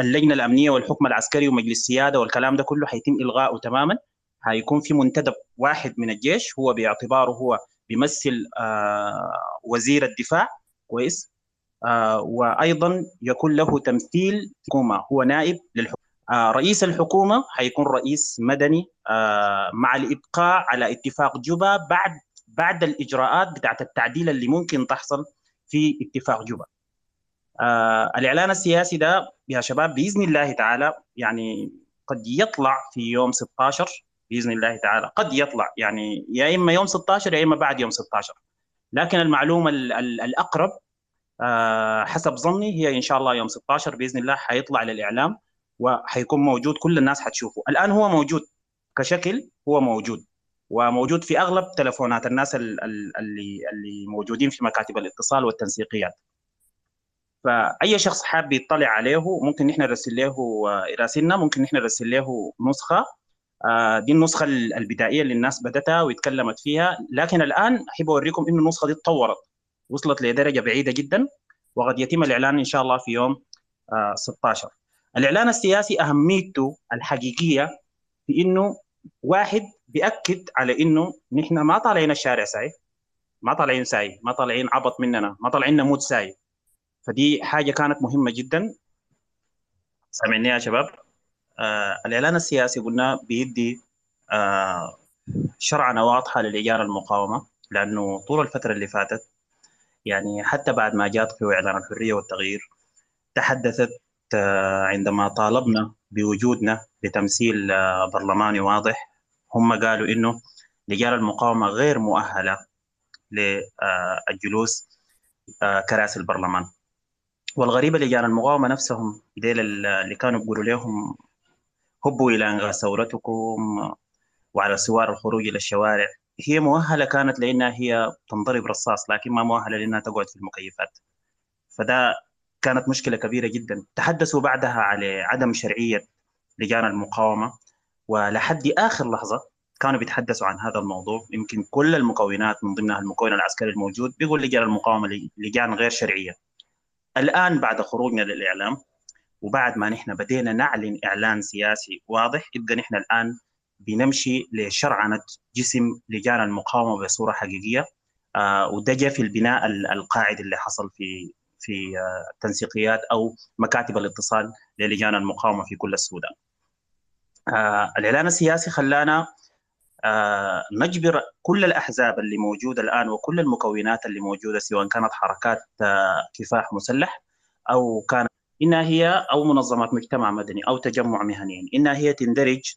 اللجنة الأمنية والحكم العسكري ومجلس السيادة والكلام ده كله حيتم الغائه تماما. هيكون في منتدب واحد من الجيش هو باعتباره هو بيمثل وزير الدفاع. كويس. آه وأيضا يكون له تمثيل حكومة هو نائب للحكومة. آه رئيس الحكومة حيكون رئيس مدني. آه مع الإبقاء على اتفاق جوبا بعد بعد الإجراءات بتاعت التعديل اللي ممكن تحصل في اتفاق جوبا. الإعلان السياسي ده يا شباب بإذن الله تعالى يعني قد يطلع في يوم 16 بإذن الله تعالى قد يطلع يعني يا إما يوم 16 يا إما بعد يوم 16 لكن المعلومة الأقرب أه حسب ظني هي إن شاء الله يوم 16 بإذن الله حيطلع للإعلام وحيكون موجود كل الناس حتشوفه. الآن هو موجود كشكل هو موجود وموجود في أغلب تلفونات الناس اللي اللي موجودين في مكاتب الاتصال والتنسيقيات. فأي شخص حاب يطلع عليه ممكن نحن نرسل له يراسلنا ممكن نحن نرسل له نسخة. دي النسخة البدائية اللي الناس بدتها واتكلمت فيها. لكن الآن احب اوريكم إنه النسخة دي اتطورت. وصلت لدرجة بعيدة جدا وقد يتم الإعلان إن شاء الله في يوم 16 الإعلان السياسي أهميته الحقيقية في إنه واحد بيأكد على إنه نحن ما طالعين الشارع ساي ما طالعين ساي ما طالعين عبط مننا ما طالعين نموت ساي. فدي حاجة كانت مهمة جدا. سامعني يا شباب؟ آه الإعلان السياسي قلنا بيدي آه شرعنه واضحة للجان المقاومة لأنه طول الفترة اللي فاتت يعني حتى بعد ما جاء في إعلان الحرية والتغيير تحدثت عندما طالبنا بوجودنا لتمثيل برلماني واضح هم قالوا إنه لجان المقاومة غير مؤهلة للجلوس كراسي البرلمان. والغريبة لجان المقاومة نفسهم ديل اللي كانوا بيقولوا لهم هبوا إلى انغاء ثورتكم وعلى سوار الخروج إلى الشوارع. هي مؤهلة كانت لأنها هي تنضرب رصاص لكن ما مؤهلة لأنها تقعد في المكيفات فده كانت مشكلة كبيرة جدا. تحدثوا بعدها على عدم شرعية لجان المقاومة ولحد آخر لحظة كانوا بيتحدثوا عن هذا الموضوع. يمكن كل المكونات من ضمنها المكون العسكري الموجود بيقول لجان المقاومة لجان غير شرعية. الآن بعد خروجنا للإعلام وبعد ما نحن بدينا نعلن إعلان سياسي واضح يبقى نحن الآن بنمشي لشرعنه جسم لجان المقاومة بصورة حقيقية آه وده جاء في البناء القاعدي اللي حصل في في آه التنسيقيات أو مكاتب الاتصال للجان المقاومة في كل السودان. آه الإعلان السياسي خلانا نجبر كل الأحزاب اللي موجودة الآن وكل المكونات اللي موجودة سواء كانت حركات كفاح مسلح أو كانت إنها هي أو منظمات مجتمع مدني أو تجمع مهني إنها هي تندرج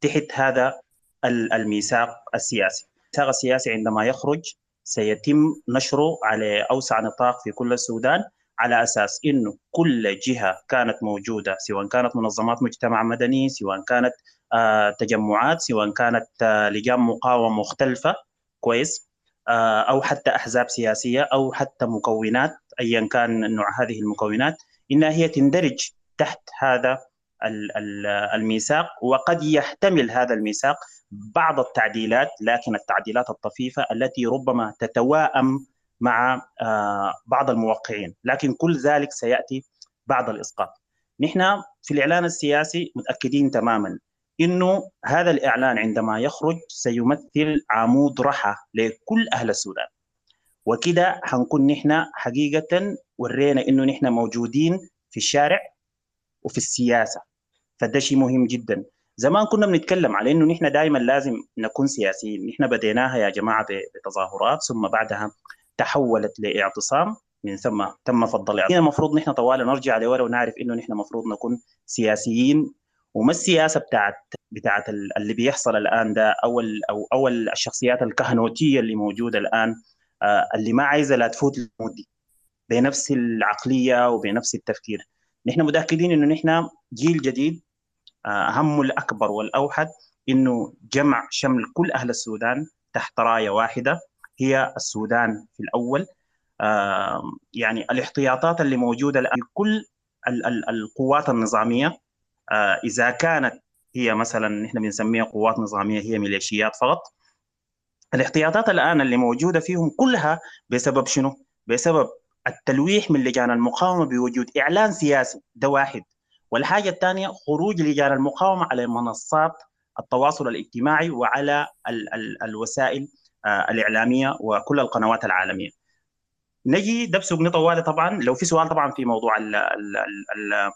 تحت هذا الميثاق السياسي. الميثاق السياسي عندما يخرج سيتم نشره على أوسع نطاق في كل السودان على أساس إنه كل جهة كانت موجودة سواء كانت منظمات مجتمع مدني سواء كانت آه، تجمعات سواء كانت آه، لجان مقاومة مختلفة كويس آه، أو حتى أحزاب سياسية أو حتى مكونات ايا كان نوع هذه المكونات إنها هي تندرج تحت هذا الميثاق وقد يحتمل هذا الميثاق بعض التعديلات لكن التعديلات الطفيفة التي ربما تتواءم مع بعض الموقعين. لكن كل ذلك سيأتي بعد الإسقاط. نحن في الإعلان السياسي متأكدين تماما إنه هذا الإعلان عندما يخرج سيمثل عمود رحى لكل أهل السودان. وكده حنكون نحن حقيقة ورينا إنه نحن موجودين في الشارع وفي السياسة. فده شيء مهم جدا. زمان كنا بنتكلم على إنه نحن دائما لازم نكون سياسيين. نحن بديناها يا جماعة بتظاهرات ثم بعدها تحولت لاعتصام. من ثم تم فضل المفروض نحن طوال نرجع لورا ونعرف إنه نحن المفروض نكون سياسيين. وما السياسة بتاعت بتاعت اللي بيحصل الآن ده أو أو أو الشخصيات الكهنوتية اللي موجودة الآن آه، اللي ما عايزة لا تفوت الموت دي بنفس العقلية وبنفس التفكير. نحن متأكدين إنه نحن جيل جديد همه الأكبر والأوحد إنه جمع شمل كل أهل السودان تحت راية واحدة هي السودان في الأول. آه، يعني الاحتياطات اللي موجودة الآن كل القوات النظامية آه، إذا كانت هي مثلا نحن بنسميها قوات نظامية هي ميليشيات فقط. الاحتياطات الآن اللي موجودة فيهم كلها بسبب شنو؟ بسبب التلويح من لجان المقاومة بوجود إعلان سياسي ده واحد. والحاجة الثانية خروج لجان المقاومة على منصات التواصل الاجتماعي وعلى ال ال الوسائل آه، الإعلامية وكل القنوات العالمية. نجي ده بسوق طوالي طبعا. لو في سؤال طبعا في موضوع ال ال ال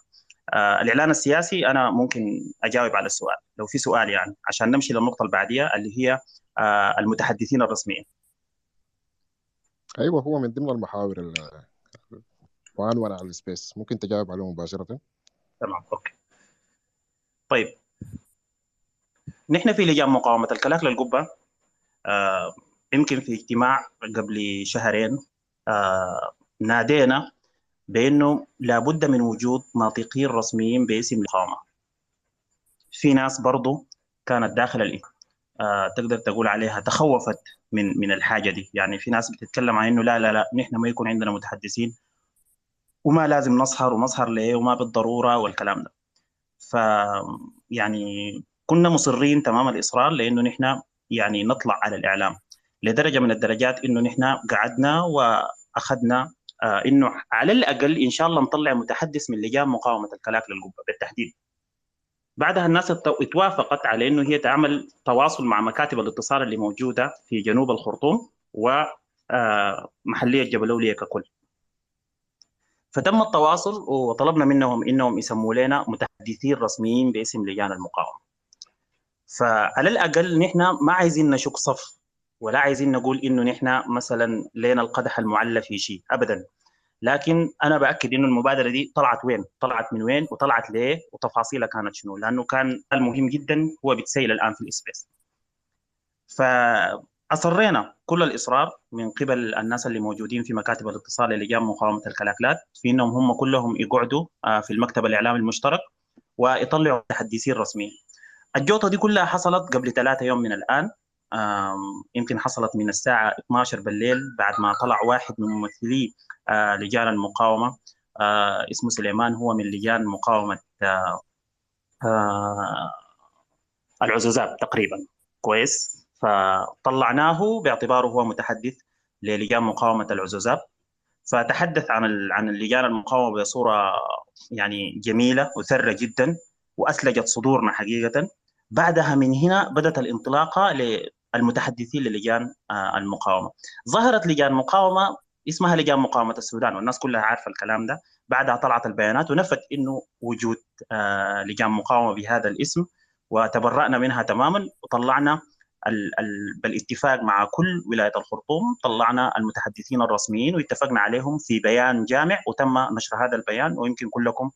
آه الإعلان السياسي أنا ممكن أجاوب على السؤال. لو في سؤال يعني عشان نمشي للنقطة اللي بعديها اللي هي آه المتحدثين الرسميين. أيوه هو من ضمن المحاور وعنوان على ال space. ممكن تجاوب عليه مباشرة؟ تمام okay. طيب. نحن في لجان مقاومة الكلاكلة القبة. آه يمكن في اجتماع قبل شهرين. آه نادينا بأنه لابد من وجود ناطقين رسميين باسم القامه في ناس برضو كانت داخل آه تقدر تقول عليها تخوفت من من الحاجة دي. يعني في ناس بتتكلم عن إنه لا لا لا نحن ما يكون عندنا متحدثين. وما لازم نسهر ونسهر ليه وما بالضرورة والكلام ده. ف يعني كنا مصرين تمام الإصرار لإنه نحن يعني نطلع على الإعلام لدرجة من الدرجات إنه نحن قعدنا وأخذنا آه إنه على الأقل إن شاء الله نطلع متحدث من لجان مقاومة الكلاك للقبه بالتحديد. بعدها الناس اتوافقت على إنه هي تعمل تواصل مع مكاتب الاتصال اللي موجودة في جنوب الخرطوم ومحليه آه، جبلوليه ككل. فتم التواصل وطلبنا منهم إنهم يسموا لنا متحدثين رسميين باسم لجان المقاومة فعلى الأقل نحن ما عايزين نشك صف ولا عايزين نقول إنه نحن مثلا لنا القدح المعلى في شيء ابدا لكن أنا بأكد إنه المبادرة دي طلعت وين؟ طلعت من وين؟ وطلعت ليه؟ وتفاصيلها كانت شنو؟ لأنه كان المهم جدا هو بيتسيل الآن في الإسبيس. فاصرينا كل الإصرار من قبل الناس اللي موجودين في مكاتب الاتصال لجان مقاومة الكلاكلات في إنهم هم كلهم يقعدوا آه، في المكتب الإعلامي المشترك ويطلعوا متحدثين رسميين. الجوطة دي كلها حصلت قبل ثلاثة يوم من الآن يمكن حصلت من الساعة 12 بالليل بعد ما طلع واحد من ممثلي آه، لجان المقاومة آه، اسمه سليمان هو من لجان مقاومة آه، العزوزات تقريبا كويس فطلعناه باعتباره هو متحدث للجان مقاومة العزوزات فتحدث عن عن اللجان المقاومة بصورة يعني جميلة وثرة جدا وأثلجت صدورنا حقيقة. بعدها من هنا بدأت الانطلاقة للمتحدثين للجان آه، المقاومة. ظهرت لجان مقاومة اسمها لجان مقاومة السودان والناس كلها عارفة الكلام ده. بعدها طلعت البيانات ونفت إنه وجود آه، لجان مقاومة بهذا الاسم وتبرأنا منها تماما وطلعنا بالاتفاق مع كل ولاية الخرطوم طلعنا المتحدثين الرسميين واتفقنا عليهم في بيان جامع وتم نشر هذا البيان ويمكن كلكم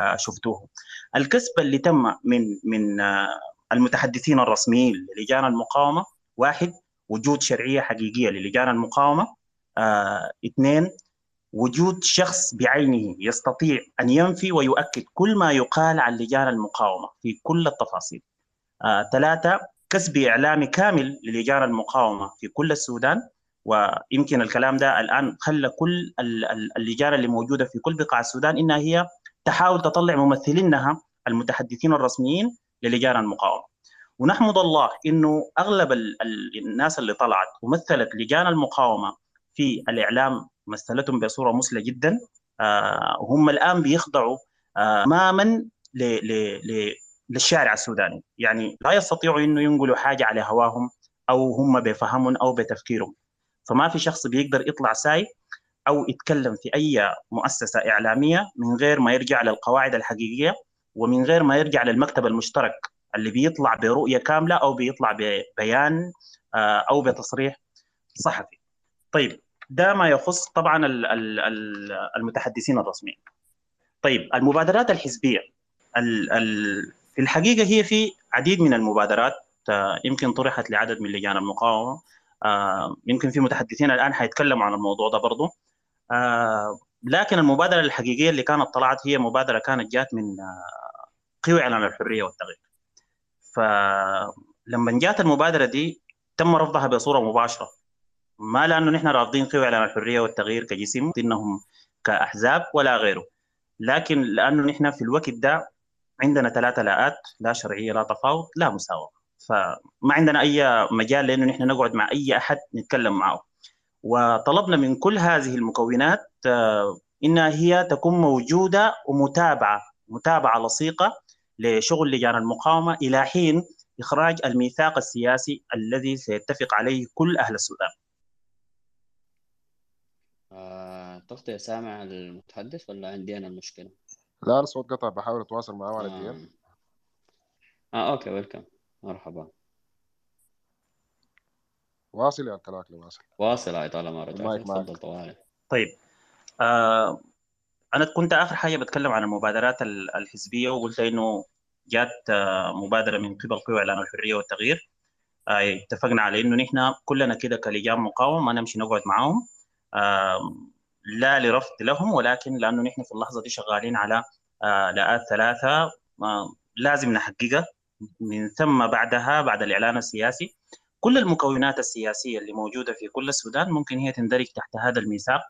آه، شفتوه. الكسب اللي تم من من المتحدثين الرسميين للجان المقاومة واحد وجود شرعية حقيقية للجان المقاومة آه، اثنين وجود شخص بعينه يستطيع أن ينفي ويؤكد كل ما يقال عن لجان المقاومة في كل التفاصيل. آه، ثلاثة كسب إعلامي كامل للجان المقاومة في كل السودان ويمكن الكلام ده الآن خلى كل ال- ال- اللجان اللي موجودة في كل بقاع السودان إنها هي تحاول تطلع ممثلينها المتحدثين الرسميين للجان المقاومة. ونحمد الله إنه أغلب ال- ال- الناس اللي طلعت ومثلت لجان المقاومة في الإعلام مثلتهم بصورة مثلى جدا آه، وهم الآن بيخضعوا آه، تماما للشارع السوداني، يعني لا يستطيعوا إنه ينقلوا حاجة على هواهم أو هم بفهمهم أو بتفكيرهم. فما في شخص بيقدر يطلع ساي أو يتكلم في أي مؤسسة إعلامية من غير ما يرجع للقواعد الحقيقية ومن غير ما يرجع للمكتب المشترك اللي بيطلع برؤية كاملة أو بيطلع ببيان آه، أو بتصريح صحفي. طيب ده ما يخص طبعا ال- ال- ال- المتحدثين الرسميين. طيب المبادرات الحزبية ال- ال- في الحقيقة هي في عديد من المبادرات آه، يمكن طرحت لعدد من لجان المقاومة آه، يمكن في متحدثين الآن حيتكلموا عن الموضوع ده برضه آه، لكن المبادرة الحقيقية اللي كانت طلعت هي مبادرة كانت جات من قوى إعلان الحرية والتغيير. فلما جات المبادرة دي تم رفضها بصورة مباشرة. ما لأنه نحن رافضين قوى إعلان الحرية والتغيير كجسم إنهم كأحزاب ولا غيره. لكن لأنه نحن في الوقت ده عندنا ثلاثة لاءات لا شرعية لا تفاوض لا مساواه فما عندنا أي مجال لأنه نحن نقعد مع أي أحد نتكلم معه وطلبنا من كل هذه المكونات آه، إنها هي تكون موجودة ومتابعة متابعة لصيقة لشغل لجان المقاومة إلى حين إخراج الميثاق السياسي الذي سيتفق عليه كل أهل السودان. آه، تغطية سامع المتحدث ولا عندي أنا المشكلة؟ لا الصوت قطع بحاول أتواصل معاه على الدي آه. آه okay welcome. مرحبا. واصل يا كلاكلي واصل. واصل هاي طالما رجعت. المايك معك. تفضل طوالي. طيب. آه أنا كنت آخر حاجة بتكلم عن المبادرات ال- الحزبية وقلت إنه جات آه مبادرة من قبل قوى إعلان الحرية والتغيير. آه اتفقنا على إنه نحن كلنا كده كلجان مقاومه ما نمشي نقعد معاهم. لا لرفض لهم ولكن لأنه نحن في اللحظة دي شغالين على آه لاءات ثلاثة آه لازم نحققها. من ثم بعدها بعد الإعلان السياسي كل المكونات السياسية اللي موجودة في كل السودان ممكن هي تندرج تحت هذا الميثاق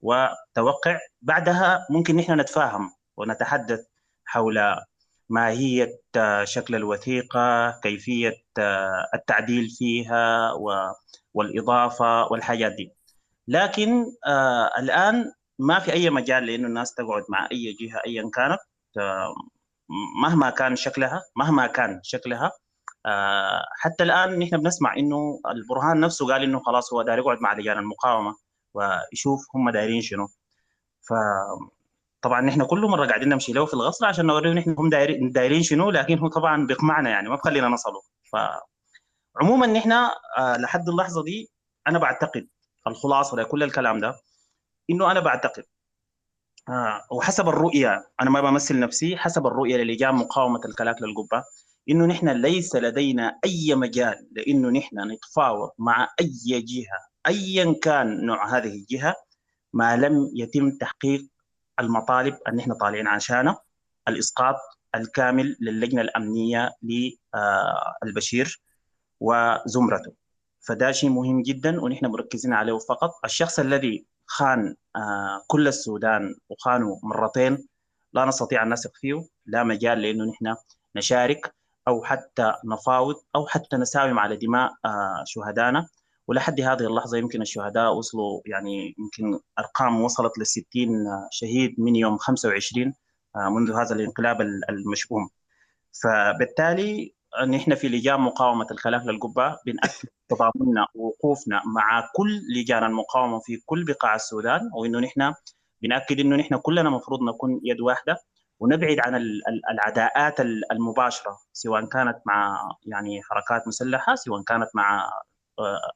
وتوقع. بعدها ممكن نحن نتفاهم ونتحدث حول ماهية آه، شكل الوثيقة كيفية التعديل فيها والإضافة والحاجات دي. لكن آه الآن ما في أي مجال لأنه الناس تقعد مع أي جهة ايا كانت آه مهما كان شكلها مهما كان شكلها. آه حتى الآن نحن بنسمع إنه البرهان نفسه قال إنه خلاص هو داير يقعد مع لجان المقاومة ويشوف هم دايرين شنو. ف طبعا نحن كل مرة قاعدين نمشي له في الغصر عشان نوريه نحن هم دايرين دايرين شنو لكن هو طبعا بيقمعنا يعني ما بخلينا نصله. ف عموما نحن آه لحد اللحظة دي أنا بعتقد الخلاصة لكل الكلام ده إنه أنا بعتقد آه وحسب الرؤية أنا ما بمثل نفسي حسب الرؤية للجان مقاومة الكلاك للقبة إنه نحن ليس لدينا أي مجال لإنه نحن نتفاوض مع أي جهة ايا كان نوع هذه الجهة ما لم يتم تحقيق المطالب اللي نحن طالعين عشانها الإسقاط الكامل للجنة الأمنية للبشير وزمرته. فده شيء مهم جدا ونحن مركزين عليه فقط. الشخص الذي خان آه كل السودان وخانه مرتين لا نستطيع أن نثق فيه لا مجال لأنه نحن نشارك أو حتى نفاوض أو حتى نساوم على دماء آه شهدائنا ولحد هذه اللحظة يمكن الشهداء وصلوا يعني يمكن أرقام وصلت ل 60 شهيد من يوم 25 آه منذ هذا الانقلاب المشؤوم. فبالتالي نحن في لجان مقاومة الخلاف للقبة بنأكد تضامننا ووقوفنا مع كل لجان المقاومة في كل بقاع السودان وإنه نحن بنأكد إنه نحن كلنا المفروض نكون يد واحدة ونبعد عن العداءات المباشرة سواء كانت مع يعني حركات مسلحة سواء كانت مع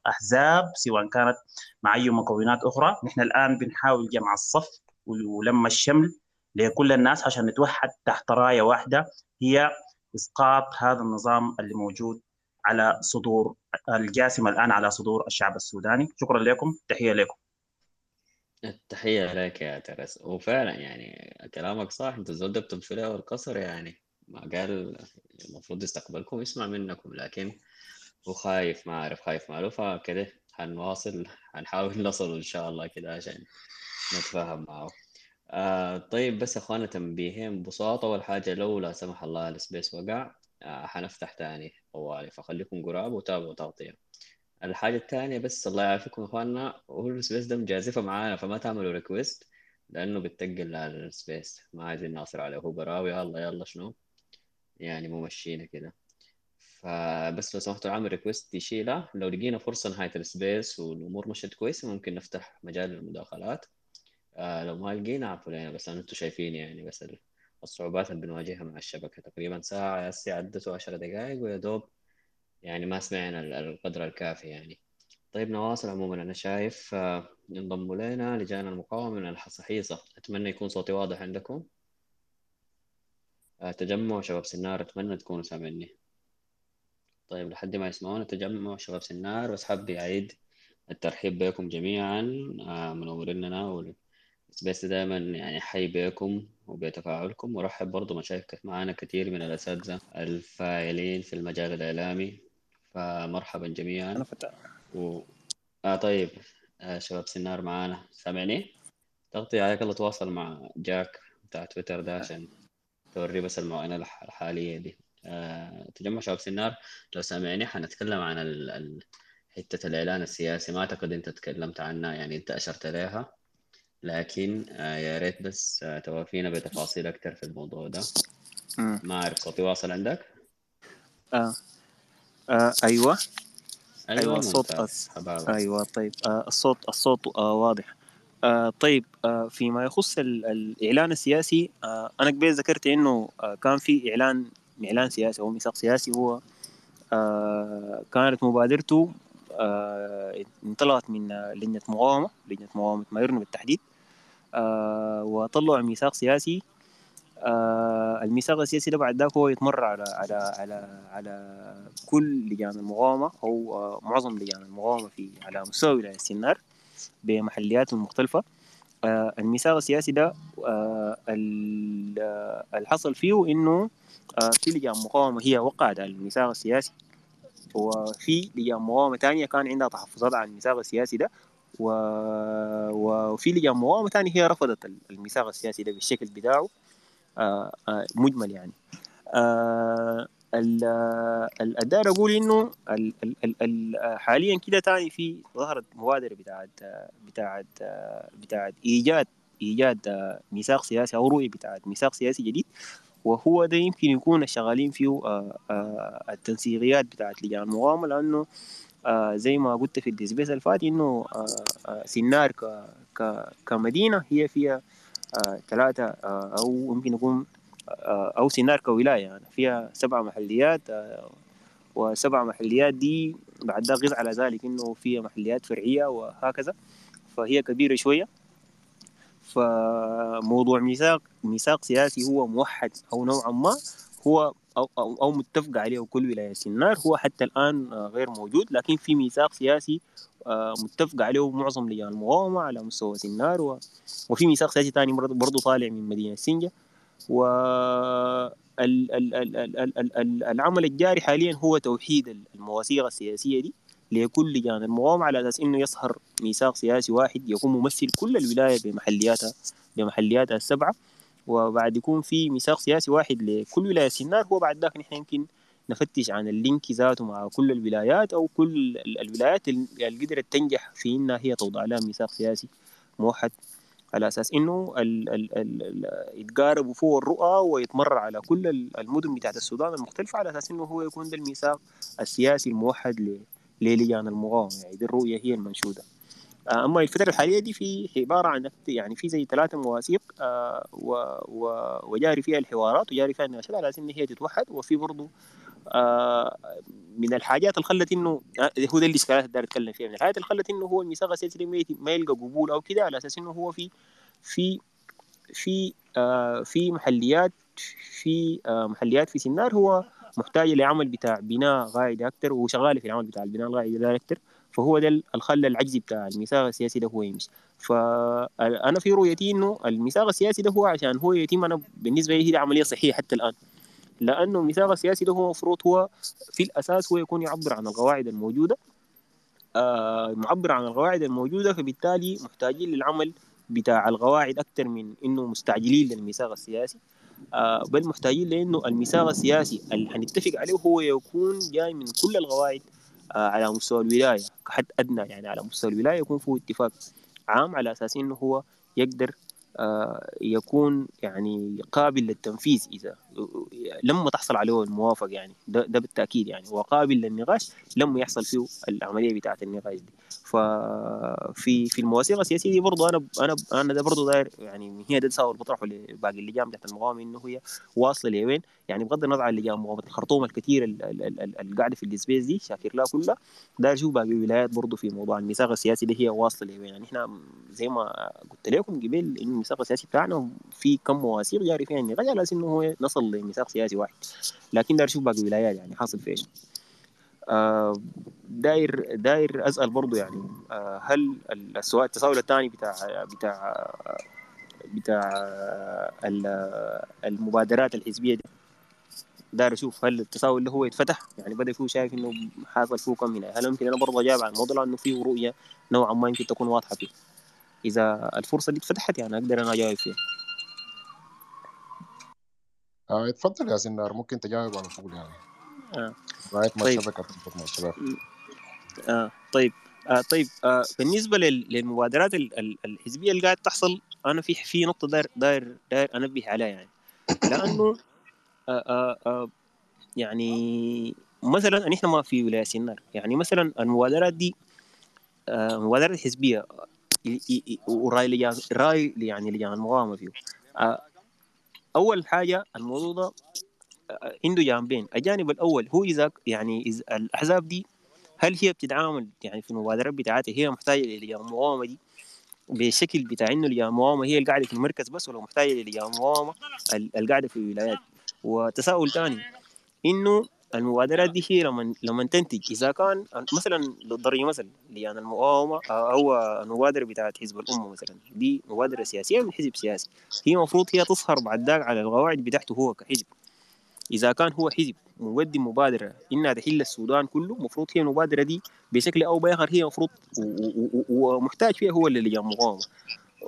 أحزاب سواء كانت مع أي مكونات أخرى. نحن الآن بنحاول جمع الصف ولم الشمل لكل الناس عشان نتوحد تحت راية واحدة هي إسقاط هذا النظام اللي موجود على صدور الجاسمه الآن على صدور الشعب السوداني. شكرا لكم. تحية لكم. التحية لك يا ترس. وفعلا يعني كلامك صح. ده بتمشوا له القصر يعني ما قال المفروض يستقبلكم يسمع منكم لكن هو خايف ما عارف خايف ماله. فكده حنواصل حنحاول نصل إن شاء الله كده عشان نتفاهم معه. آه طيب بس يا اخوانا تنبيهين ببساطة. أول حاجة لو لا سمح الله ال space وقع آه حنفتح تاني طوالي فخليكم قراب وتابعوا تغطية. الحاجة الثانية بس الله يعافيكم يا اخوانا هو ال space ده مجازفة معانا فما تعملوا request لأنه بتقل على ال space. ما عايزين نأثر عليه هو براوي. يلا يلا شنو؟ يعني مو مشينا كده. فبس لو سمحتوا عامل request يشيلها لو لقينا فرصة نهاية ال space والأمور مشت كويسة ممكن نفتح مجال للمداخلات آه لو ما لقينا عفوا لنا بس أنتم شايفين يعني بس الصعوبات اللي بنواجهها مع الشبكة. تقريبا ساعة هسه عدته عشر دقائق ويا دوب يعني ما سمعنا القدر الكافي يعني. طيب نواصل عموما. أنا شايف آه انضموا لنا لجان المقاومة من الحصحيصة. أتمنى يكون صوتي واضح عندكم. آه تجمع شباب سنار. أتمنى تكونوا سامعني. طيب لحد ما يسمعونا تجمع شباب سنار. بس حابب أعيد الترحيب بكم جميعا آه منوريننا والسبيس دائما يعني حي بكم وبتفاعلكم ورحب برضو مشاركة معنا كثير من الأساتذة الفاعلين في المجال الإعلامي. فمرحبا جميعا. أنا فتح و... آه طيب آه شباب سنار معانا. سامعني؟ تغطي عليك الله تواصل مع جاك بتاع تويتر ده عشان توري بس المعاينة الح- الحالية دي. آه تجمع شباب سنار. لو سامعني حنتكلم عن ال... ال... حتة الإعلان السياسي. ما أعتقد أنت تكلمت عنها يعني أنت أشرت لها لكن آه يا ريت بس آه توافينا بتفاصيل أكثر في الموضوع ده. ما أعرف صوتي واصل عندك آه. آه. أيوه أيوة أيوه الصوت ممتاز أس... أيوه طيب آه الصوت الصوت آه واضح آه طيب آه فيما يخص ال... الإعلان السياسي آه أنا قبل ذكرت إنه آه كان في إعلان إعلان سياسي أو ميثاق سياسي هو آه كانت مبادرته انطلقت من آه، لجنة مقاومة لجنة مقاومة مايرنو بالتحديد. آه وطلعوا ميثاق سياسي. آه الميثاق السياسي ده بعد ذاك هو يتمر على على على على كل لجان المقاومة أو آه معظم لجان المقاومة في على مستوى ولاية سنار بمحلياتهم المختلفه آه الميثاق السياسي ده آه ال- آه، الحصل فيه آه في لجان مقاومة هي وقعت على الميثاق السياسي. وفي لجان مقاومة ثانية كان عندها تحفظات على الميثاق السياسي ده و... وفي لجان مقاومة ثانية هي رفضت الميثاق السياسي ده بالشكل بتاعه. آه، آه، مجمل يعني. آه، ال- الداير أقول إنه ال- ال- ال- ال- حاليا كده تاني في ظهرت مبادره بتاعت بتاعت بتاعت إيجاد إيجاد ميثاق سياسي أو رؤية بتاعت ميثاق سياسي جديد. وهو ده يمكن يكون الشغالين فيه آه، آه، التنسيقيات بتاعت لجان المقاومه لأنه آه، زي ما قلت في ال space اللي فات إنه آه، آه، سنار ك- ك- كمدينة هي فيها ثلاثة أو يمكن يكون أو سنار كولاية يعني فيها سبع محليات وسبع محليات دي بعد ده غير على ذلك إنه فيها محليات فرعية وهكذا فهي كبيرة شوية. فموضوع ميثاق ميثاق سياسي هو موحد أو نوعا ما هو أو, أو, أو متفق عليه كل ولاية سنار هو حتى الآن آه، غير موجود لكن في ميثاق سياسي آه، متفق عليه معظم لجان المقاومة على مستوى و وفي ميثاق سياسي ثاني برضه طالع من مدينة سنجة و ال- ال- ال- ال- ال- ال- ال- العمل الجاري حاليا هو توحيد المواثيق السياسية دي. لكل لجان المقاومة على أساس إنه يصهر ميثاق سياسي واحد يكون ممثل كل الولاية بمحلياتها بمحلياتها السبعة وبعد يكون في ميثاق سياسي واحد لكل ولاية سنار هو بعد ذاك نحن يمكن نفتش عن اللينك ذاته مع كل الولايات أو كل ال- الولايات اللي قدرت تنجح في إنها هي توضع لها ميثاق سياسي موحد. على أساس إنه ال ال ال يتقاربوا فوق الرؤى ويتمرر على كل ال- المدن بتاعت السودان المختلفة. على أساس إنه هو يكون ده الميثاق السياسي الموحد ل- للجان المقاومه يعني دي الرؤية هي المنشودة. آه، أما الفترة الحالية دي في عبارة عن يعني في زي ثلاثة مواثيق آه، وجاري فيها الحوارات وجاري فيها النقاشات على أساس إن هي تتوحد وفي برضه آه، من الحاجات اللي خلت انه هو ده الاشكالات اللي اتكلم فيها من الحاجات اللي خلت إنه هو الميثاق ده ما يلقى قبول أو كده على أساس إنه هو في في في في محليات في محليات في سنار هو محتاج لعمل بتاع بناء قاعدة أكثر وشغال في العمل بتاع البناء القاعده ده أكثر فهو ده اللي خلى العجز بتاع الميثاق السياسي ده هو يمشي. فانا في رؤيتي إنه الميثاق السياسي ده هو عشان هو يتم أنا بالنسبة لي هي عملية صحيه حتى الآن. لأنه الميثاق السياسي ده هو المفروض هو في الأساس هو يكون يعبر عن القواعد الموجودة. آه معبر عن القواعد الموجودة فبالتالي محتاجين للعمل بتاع القواعد أكثر من إنه مستعجلين للميثاق السياسي. بل محتاجين لأنه الميثاق السياسي اللي حنتفق عليه هو يكون جاي من كل القواعد آه على مستوى الولاية. كحد أدنى يعني على مستوى الولاية يكون فيه اتفاق عام على أساس إنه هو يقدر آه يكون يعني قابل للتنفيذ إذا لما تحصل عليه الموافقه يعني ده, ده بالتأكيد يعني وقابل للنقاش لما يحصل فيه العملية بتاعة النقاش دي. ففي في المواثيق السياسية دي برضه أنا أنا أنا ده برضه داير يعني هي ده تساؤل بطرحه لباقي اللجان بتاعت المقاومة إنه هي واصلة لوين؟ يعني بغض النظر عن اللجان مقاومة الخرطوم الكثير اللي قاعدة في ال space دي شاكر لها كلها داير أشوف باقي الولايات برضه في موضوع الميثاق السياسي ده هي واصلة لوين؟ يعني إحنا زي ما قلت لكم قبل إنه الميثاق السياسي بتاعنا في كم مواثيق جاري فيها النقاش على أساس إنه هو نصل لميثاق سياسي واحد. لكن داير أشوف باقي الولايات يعني حاصل في إيش. آه داير داير أسأل برضو يعني آه هل السؤال التساؤل الثاني بتاع بتاع بتاع المبادرات الحزبية دي. داير أشوف هل التساؤل اللي هو يتفتح؟ يعني بدأ فيه شايف إنه حاصل فيه كم هنا. هل ممكن أنا برضه أجاوب عن الموضوع؟ لأنه فيه رؤية نوعا ما يمكن تكون واضحة فيه. إذا الفرصة دي اتفتحت يعني أقدر أنا أجاوب فيها. آه اتفضل يا سنار ممكن تجاوب على طول يعني. آه. لغايه ما طيب. الشبكه تظبط مع الشباب آه طيب. آه طيب. آه بالنسبة لل- للمبادرات ال- ال- الحزبية اللي قاعد تحصل أنا في في نقطة داير داير داير أنبه عليها يعني. لأنه آه آه آه يعني مثلا نحن ما في ولاية سنار يعني مثلا المبادرات دي آه مبادرات حزبية ورأي لجان رأي يعني لجان المقاومه فيه آه أول حاجة الموضوع ده عنده جانبين. الجانب الأول هو إذا يعني إذا الأحزاب دي هل هي بتتعامل يعني في المبادرات بتاعتها هي محتاجة للجان المقاومة دي؟ بالشكل بتاع إنه المقاومة هي اللي قاعدة في المركز بس ولا محتاجة للجان المقاومة ال- اللي قاعدة في الولايات؟ وتساؤل ثاني إنه المبادرات دي هي لما لما تنتج. إذا كان مثلا للضري مثلا لجان المقاومة أو المبادرة بتاعت حزب الأمة مثلا. دي مبادرة سياسية من حزب سياسي. هي المفروض هي تظهر بعد ذاك على القواعد بتاعته هو كحزب. إذا كان هو حزب مقدم مبادرة إنها تحل السودان كله المفروض هي المبادرة دي بشكل أو بآخر هي المفروض ومحتاج فيها هو اللي لجان مقاومة.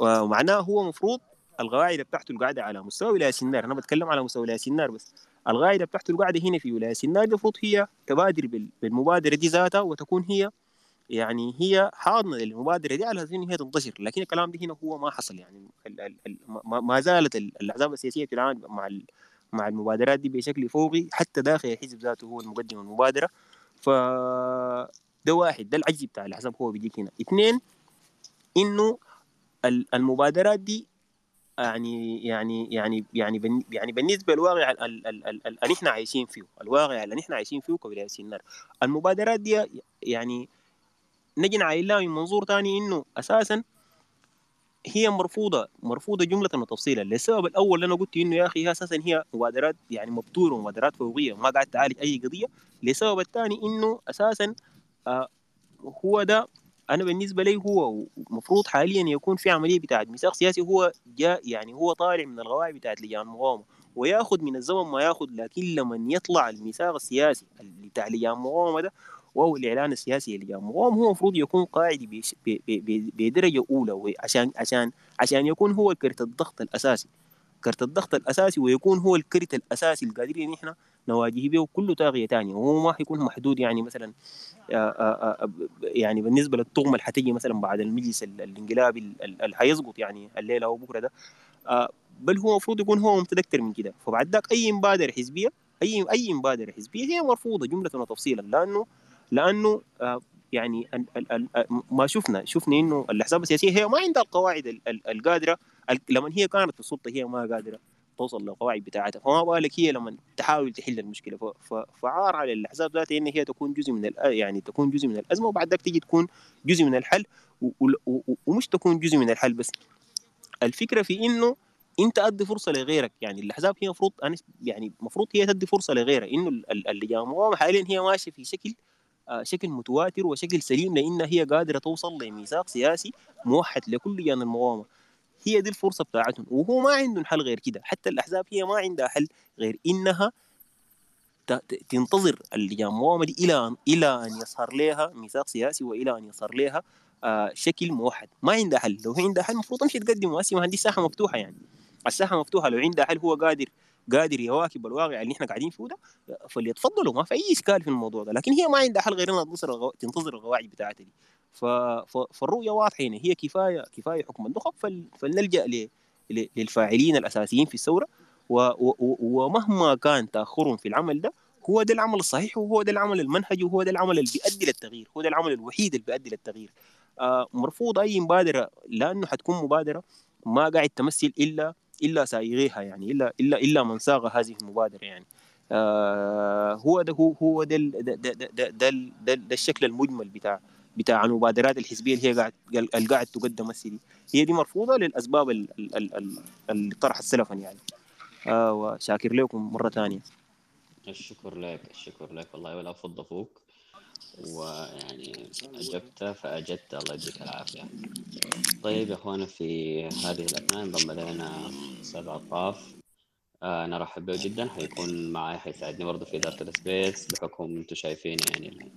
ومعناه هو المفروض القواعد بتاعته القاعدة على مستوى ولاية سنار أنا بتكلم على مستوى ولاية سنار بس. القاعده بتاعته القاعدة هنا في ولاية سنار المفروض هي تبادر بال- بالمبادرة دي ذاتها وتكون هي يعني هي حاضنة للمبادرة دي على إن هي تنتشر. لكن الكلام ده هنا هو ما حصل. يعني ال ال ال ما زالت ال- الأحزاب السياسية بتتعامل مع ال- مع المبادرات دي بشكل فوقي. حتى داخل الحزب ذاته هو المقدم المبادرة. ف ده واحد. ده العجز بتاع الأحزاب هو بيجيك هنا. اثنين إنه ال- المبادرات دي يعني يعني يعني يعني يعني بالنسبة للواقع ال- ال- ال- ال- اللي نحن عايشين فيه الواقع اللي نحن عايشين فيه كولايه سنار المبادرات دي يعني نجي نعايلها من منظور ثاني إنه أساسا هي مرفوضة مرفوضة جملة وتفصيلا للسبب الأول اللي أنا قلت إنه يا أخي هي أساسا هي مبادرات يعني مبتوره ومبادرات فوقية ما قاعد تعالج أي قضية. للسبب الثاني إنه أساسا آه هو ده أنا بالنسبة لي هو المفروض حاليا يكون في عملية بتاعت ميثاق سياسي هو جاء يعني هو طالع من القواعد بتاعت لجان المقاومه وياخذ من الزمن ما ياخذ لكن لما يطلع الميثاق السياسي بتاع لجان المقاومه ده وهو الإعلان السياسي لجان المقاومه هو المفروض يكون قاعد بدرجة أولى عشان عشان عشان يكون هو كرت الضغط الأساسي كرت الضغط الأساسي ويكون هو الكرت الأساسي اللي قادرين نحن نواجه به كله طاغية ثانية وهو ما حيكون محدود يعني مثلا آه، آه، آه، يعني بالنسبة للطغمة اللي حتيجي مثلا بعد المجلس ال- الانقلابي ال- ال- اللي حيسقط يعني الليلة أو بكرة ده بل هو المفروض يكون هو ممتد أكثر من كده. فبعد ذاك أي مبادرة حزبية أي أي مبادرة حزبية هي مرفوضة جملة وتفصيلا لأنه لأنه يعني ما شفنا شفنا إنه الأحزاب السياسية هي ما عندها القواعد ال- ال- القادرة ال- لما هي كانت في السلطة هي ما قادرة. توصل للقواعد بتاعتها. فما بالك هي لما تحاول تحل المشكلة. فعار على الأحزاب ذاتها إن هي تكون جزء من يعني تكون جزء من الأزمة وبعد ذاك تيجي تكون جزء من الحل. ومش تكون جزء من الحل بس. الفكرة في إنه أنت أدي فرصة لغيرك. يعني الأحزاب هي المفروض يعني المفروض هي تدي فرصة لغيرها. إنه ال- ال- اللجان المقاومه حاليا هي ماشية في شكل آه، شكل متواتر وشكل سليم لانها هي قادرة توصل لميثاق سياسي موحد لكل لجان المقاومة. هي دي الفرصة بتاعتهم وهو ما عندهم حل غير كده حتى الأحزاب هي ما عندها حل غير إنها تنتظر المقاومه دي إلى إلى أن يظهر لها ميثاق سياسي وإلى أن يظهر لها آه، شكل موحد. ما عندها حل. لو هي عندها حل المفروض تمشي تقدم. وأسي ما عندي الساحه مفتوحة يعني. الساحة مفتوحة. لو عندها حل هو قادر قادر يواكب الواقع اللي إحنا قاعدين فيه ده فليتفضلوا. ما في أي إشكال في الموضوع ده. لكن هي ما عندها حل غير إنها تنتظر القواعد بتاعتها دي. فالرؤية واضحة هنا هي كفاية كفاية حكم النخب فل... فلنلجأ. للفاعلين الأساسيين في الثورة ومهما كان تأخرهم في العمل ده هو ده العمل الصحيح وهو ده العمل المنهجي وهو ده العمل اللي بيؤدي للتغيير هو ده العمل الوحيد اللي بيؤدي للتغيير آه مرفوض أي مبادرة لأنه حتكون مبادرة ما قاعد تمثل إلا إلا سائغيها يعني إلا إلا إلا من ساغ هذه المبادرة يعني آه هو ده هو ده ده ده, ده, ده, ده, ده الشكل المجمل بتاع بتاع المبادرات الحزبية اللي هي قاعد اللي قاعد تقدم هسه دي. هي دي مرفوضة للأسباب ال- ال- ال- ال- اللي طرحت سلفا يعني. آه وشاكر لكم مرة ثانية. الشكر لك الشكر لك. والله ولا فض فوق. ويعني أجبت فأجدت الله يديك العافية. طيب يا أخوانا في هذه الأثناء انضم لنا أستاذ عطاف. آه أنا رحب به جدا. حيكون معي حيساعدني برضه في إدارة ال space بحكم أنتم شايفين يعني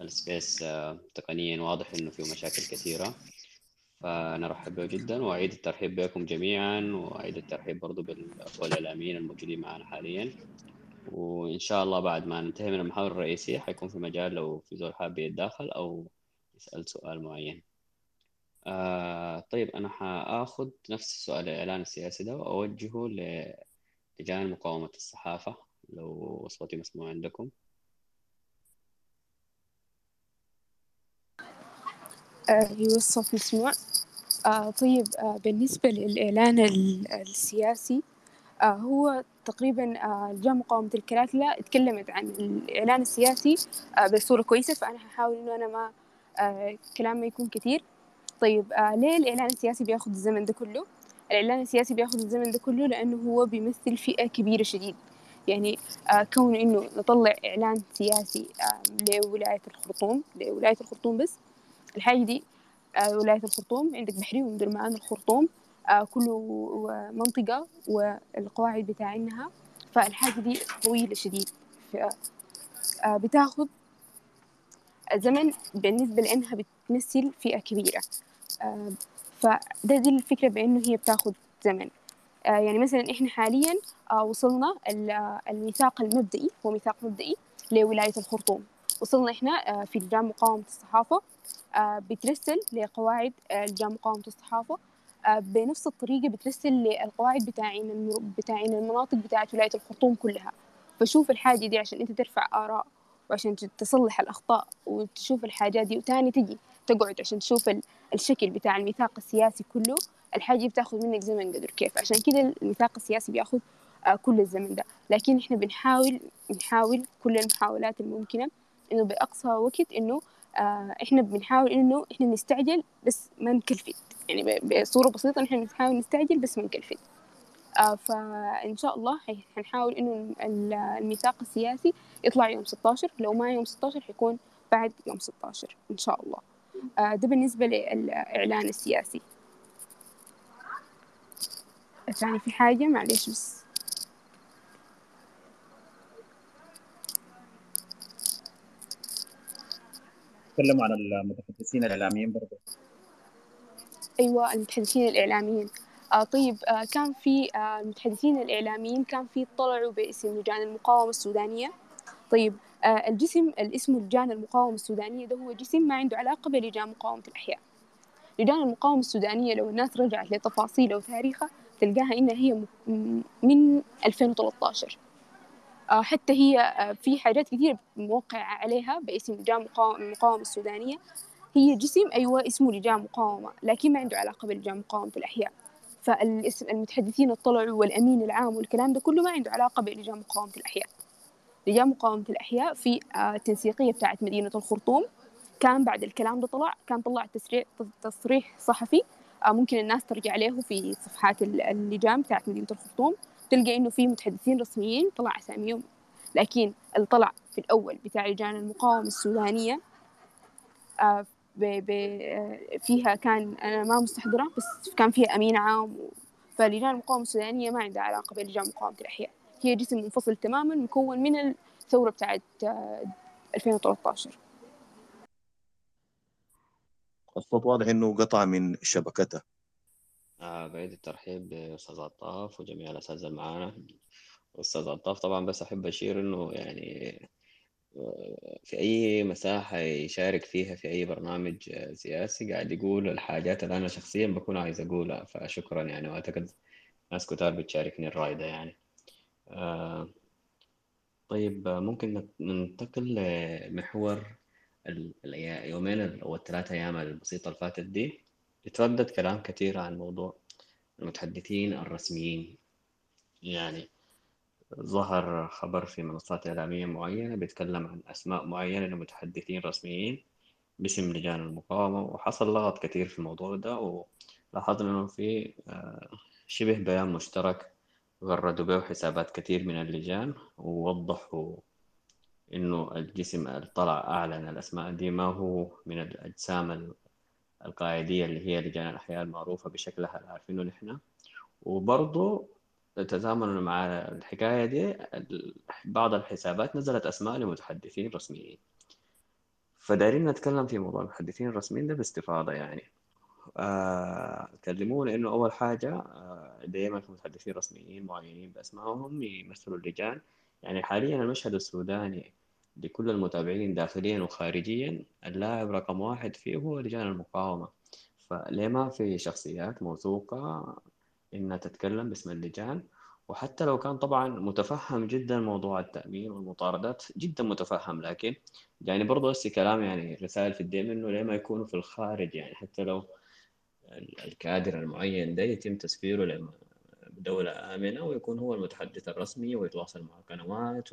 ال space آه تقنيا واضح إنه فيه مشاكل كثيرة. فأنا رحب به جدا وأعيد الترحيب بكم جميعا وأعيد الترحيب برضه بالأخوة الإعلاميين الموجودين معنا حاليا. وإن شاء الله بعد ما ننتهي من المحاور الرئيسية حيكون في مجال لو في زول حابب يتداخل أو يسأل سؤال معين. آه طيب أنا حآخذ نفس السؤال الإعلان السياسي ده وأوجهه للجان مقاومة الصحافة لو صوتي مسموع عندكم. يوصف مسموع آه، طيب آه، بالنسبة للإعلان ال- السياسي آه، هو تقريبا آه، الجامعة مقاومة الكلاكلة اتكلمت عن الإعلان السياسي آه، بصورة كويسة فأنا هحاول إنه أنا ما آه، كلام ما يكون كتير طيب آه، ليه الإعلان السياسي بياخد الزمن ده كله؟ الإعلان السياسي بياخد الزمن ده كله لأنه هو بيمثل فئة كبيرة شديد. يعني آه، كون إنه نطلع إعلان سياسي آه، لولاية الخرطوم لولاية الخرطوم بس الحاجة دي آه، ولاية الخرطوم عندك بحري ومدرمان الخرطوم آه، كله منطقة والقواعد بتاعينها فالحاجة دي طويلة شديد. آه، بتاخد زمن بالنسبة لأنها بتمثل فئة كبيرة. فده دي الفكرة بأنه هي بتاخد زمن. يعني مثلا إحنا حاليا وصلنا ال- الميثاق المبدئي هو ميثاق مبدئي لولاية الخرطوم. وصلنا إحنا في لجان مقاومة الصحافة بترسل لقواعد آه، لجان مقاومة الصحافة آه، بنفس الطريقة بترسل للقواعد بتاعين المر- بتاعين المناطق بتاعت ولاية الخرطوم كلها. فشوف الحاجة دي عشان أنت ترفع آراء وعشان تصلح الأخطاء وتشوف الحاجات دي. وتاني تجي تقعد عشان تشوف ال- الشكل بتاع الميثاق السياسي كله. الحاجة بتاخذ منك زمن قدر كيف. عشان كده الميثاق السياسي بياخذ آه، كل الزمن ده. لكن إحنا بنحاول نحاول كل المحاولات الممكنة إنه بأقصى وقت إنه آه، إحنا بنحاول إنه إحنا نستعجل بس ما نكلفت. يعني بصورة بسيطة إحنا بنحاول نستعجل بس ما نكلفت. آه، فإن شاء الله حنحاول إنه ال- الميثاق السياسي يطلع يوم 16 لو ما يوم 16 حيكون بعد يوم 16 إن شاء الله. آه، ده بالنسبة للإعلان السياسي. ثاني في حاجة معلش بس. تكلموا عن المتحدثين الإعلاميين برضه أيوة المتحدثين الإعلاميين. آه طيب آه كان في آه المتحدثين الإعلاميين كان في طلعوا باسم لجان المقاومة السودانية. طيب آه الجسم اللي اسمه لجان المقاومة السودانية ده هو جسم ما عنده علاقة بلجان مقاومة الأحياء. لجان المقاومة السودانية لو الناس رجعت لتفاصيلها وتاريخها تلقاها إنها هي من 2013 آه، حتى هي آه، في حاجات كثيرة موقع عليها باسم لجان مقاومة المقاومة السودانية. هي جسم أيوة اسمه لجان مقاومة لكن ما عنده علاقة بلجان مقاومة الأحياء. فالاسم المتحدثين الطلعوا والأمين العام والكلام ده كله ما عنده علاقة بلجان مقاومة الأحياء. لجان مقاومة الأحياء في آه، التنسيقية بتاعت مدينة الخرطوم. كان بعد الكلام ده طلع كان طلع تصريح صحفي آه، ممكن الناس ترجع له في صفحات اللجان بتاعت مدينة الخرطوم. تلقى إنه في متحدثين رسميين طلع أساميهم. لكن اللي طلع في الأول بتاع لجان المقاومة السودانية آه، فيها كان أنا ما مستحضرة بس كان فيها أمين عام فلجان المقاومة السودانية ما عندها علاقة بلجان مقاومة الأحياء. هي جسم منفصل تماما مكون من الثورة بتاعت 2013 الصوت واضح إنه قطع من شبكته آه بعيد الترحيب بأستاذ عطاف وجميع الأساتذة معانا. أستاذ عطاف طبعا بس أحب أشير إنه يعني آه، في أي مساحة يشارك فيها في أي برنامج سياسي قاعد يقول الحاجات اللي أنا شخصيا بكون عايز أقولها. فشكرا يعني وأعتقد ناس كتار بتشاركني الرأي ده يعني. آه طيب ممكن ننتقل لمحور اليومين أو الثلاثة أيام البسيطة اللي فاتت دي. يتردد كلام كثير عن موضوع المتحدثين الرسميين. يعني ظهر خبر في منصات إعلامية معينة بيتكلم عن أسماء معينة لمتحدثين رسميين باسم لجان المقاومة وحصل لغط كثير في الموضوع ده ولاحظنا إنه في آه، شبه بيان مشترك غردوا به حسابات كثير من اللجان ووضحوا إنه الجسم اللي طلع أعلن الأسماء دي ما هو من الأجسام القاعدية اللي هي لجان الأحياء المعروفة بشكلها اللي عارفينه نحن. وبرضه تزامنا مع الحكاية دي بعض الحسابات نزلت أسماء لمتحدثين رسميين. فدايرين نتكلم في موضوع المتحدثين الرسميين ده باستفاضة يعني. آه كلمونا إنه أول حاجة آه دائما في متحدثين رسميين معينين بأسمائهم يمثلوا اللجان. يعني حاليا المشهد السوداني لكل المتابعين داخليا وخارجيا اللاعب رقم واحد فيه هو لجان المقاومة. فليه ما في شخصيات موثوقة إنها تتكلم باسم اللجان. وحتى لو كان طبعا متفهم جدا موضوع التأمين والمطاردات جدا متفهم لكن يعني برضه هسه كلام يعني رسائل في الدين إنه ليه ما يكونوا في الخارج يعني حتى لو الكادر المعين ده يتم تسفيره لدولة آمنة ويكون هو المتحدث الرسمي ويتواصل مع القنوات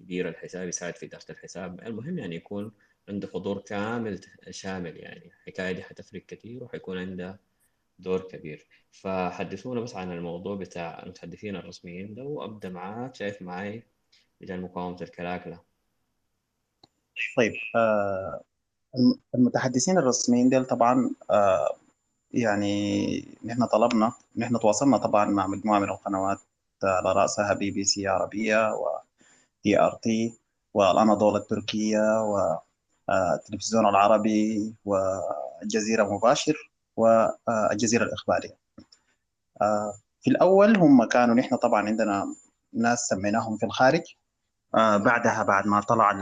يدير الحساب يساعد في إدارة الحساب. المهم يعني يكون عنده حضور كامل شامل يعني. الحكاية دي حتفرق كثير وحيكون عنده دور كبير. فحدثونا بس عن الموضوع بتاع المتحدثين الرسميين ده وأبدأ معاك. شايف معي لجان مقاومة الكلاكلة. طيب آه المتحدثين الرسميين ديل طبعا آه يعني نحن طلبنا نحن تواصلنا طبعا مع مجموعة من القنوات على رأسها بي بي سي عربية و TRT والأناضول التركية والتلفزيون العربي والجزيرة مباشر والجزيرة الإخبارية. آه، في الأول هم كانوا نحن طبعا عندنا ناس سميناهم في الخارج. بعدها بعد ما طلع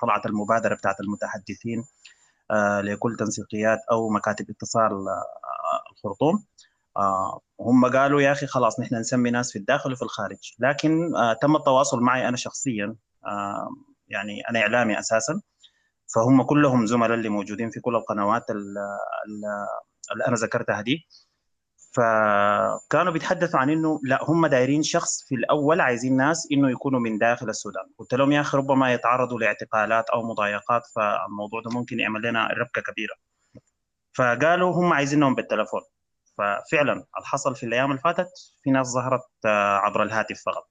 طلعت المبادرة بتاعت المتحدثين لكل تنسيقيات أو مكاتب اتصال الخرطوم. هم قالوا يا أخي خلاص نحن نسمي ناس في الداخل وفي الخارج. لكن تم التواصل معي أنا شخصيا يعني أنا إعلامي أساسا. فهم كلهم زملاء اللي موجودين في كل القنوات اللي أنا ذكرتها دي. فكانوا بيتحدثوا عن إنه لا هم دايرين شخص في الأول عايزين ناس إنه يكونوا من داخل السودان. قلت لهم يا أخي ربما يتعرضوا لاعتقالات أو مضايقات فالموضوع ده ممكن يعمل لنا ربكة كبيرة. فقالوا هم عايزينهم بالتلفون ففعلا اللي حصل في الأيام اللي فاتت في ناس ظهرت آه، عبر الهاتف فقط.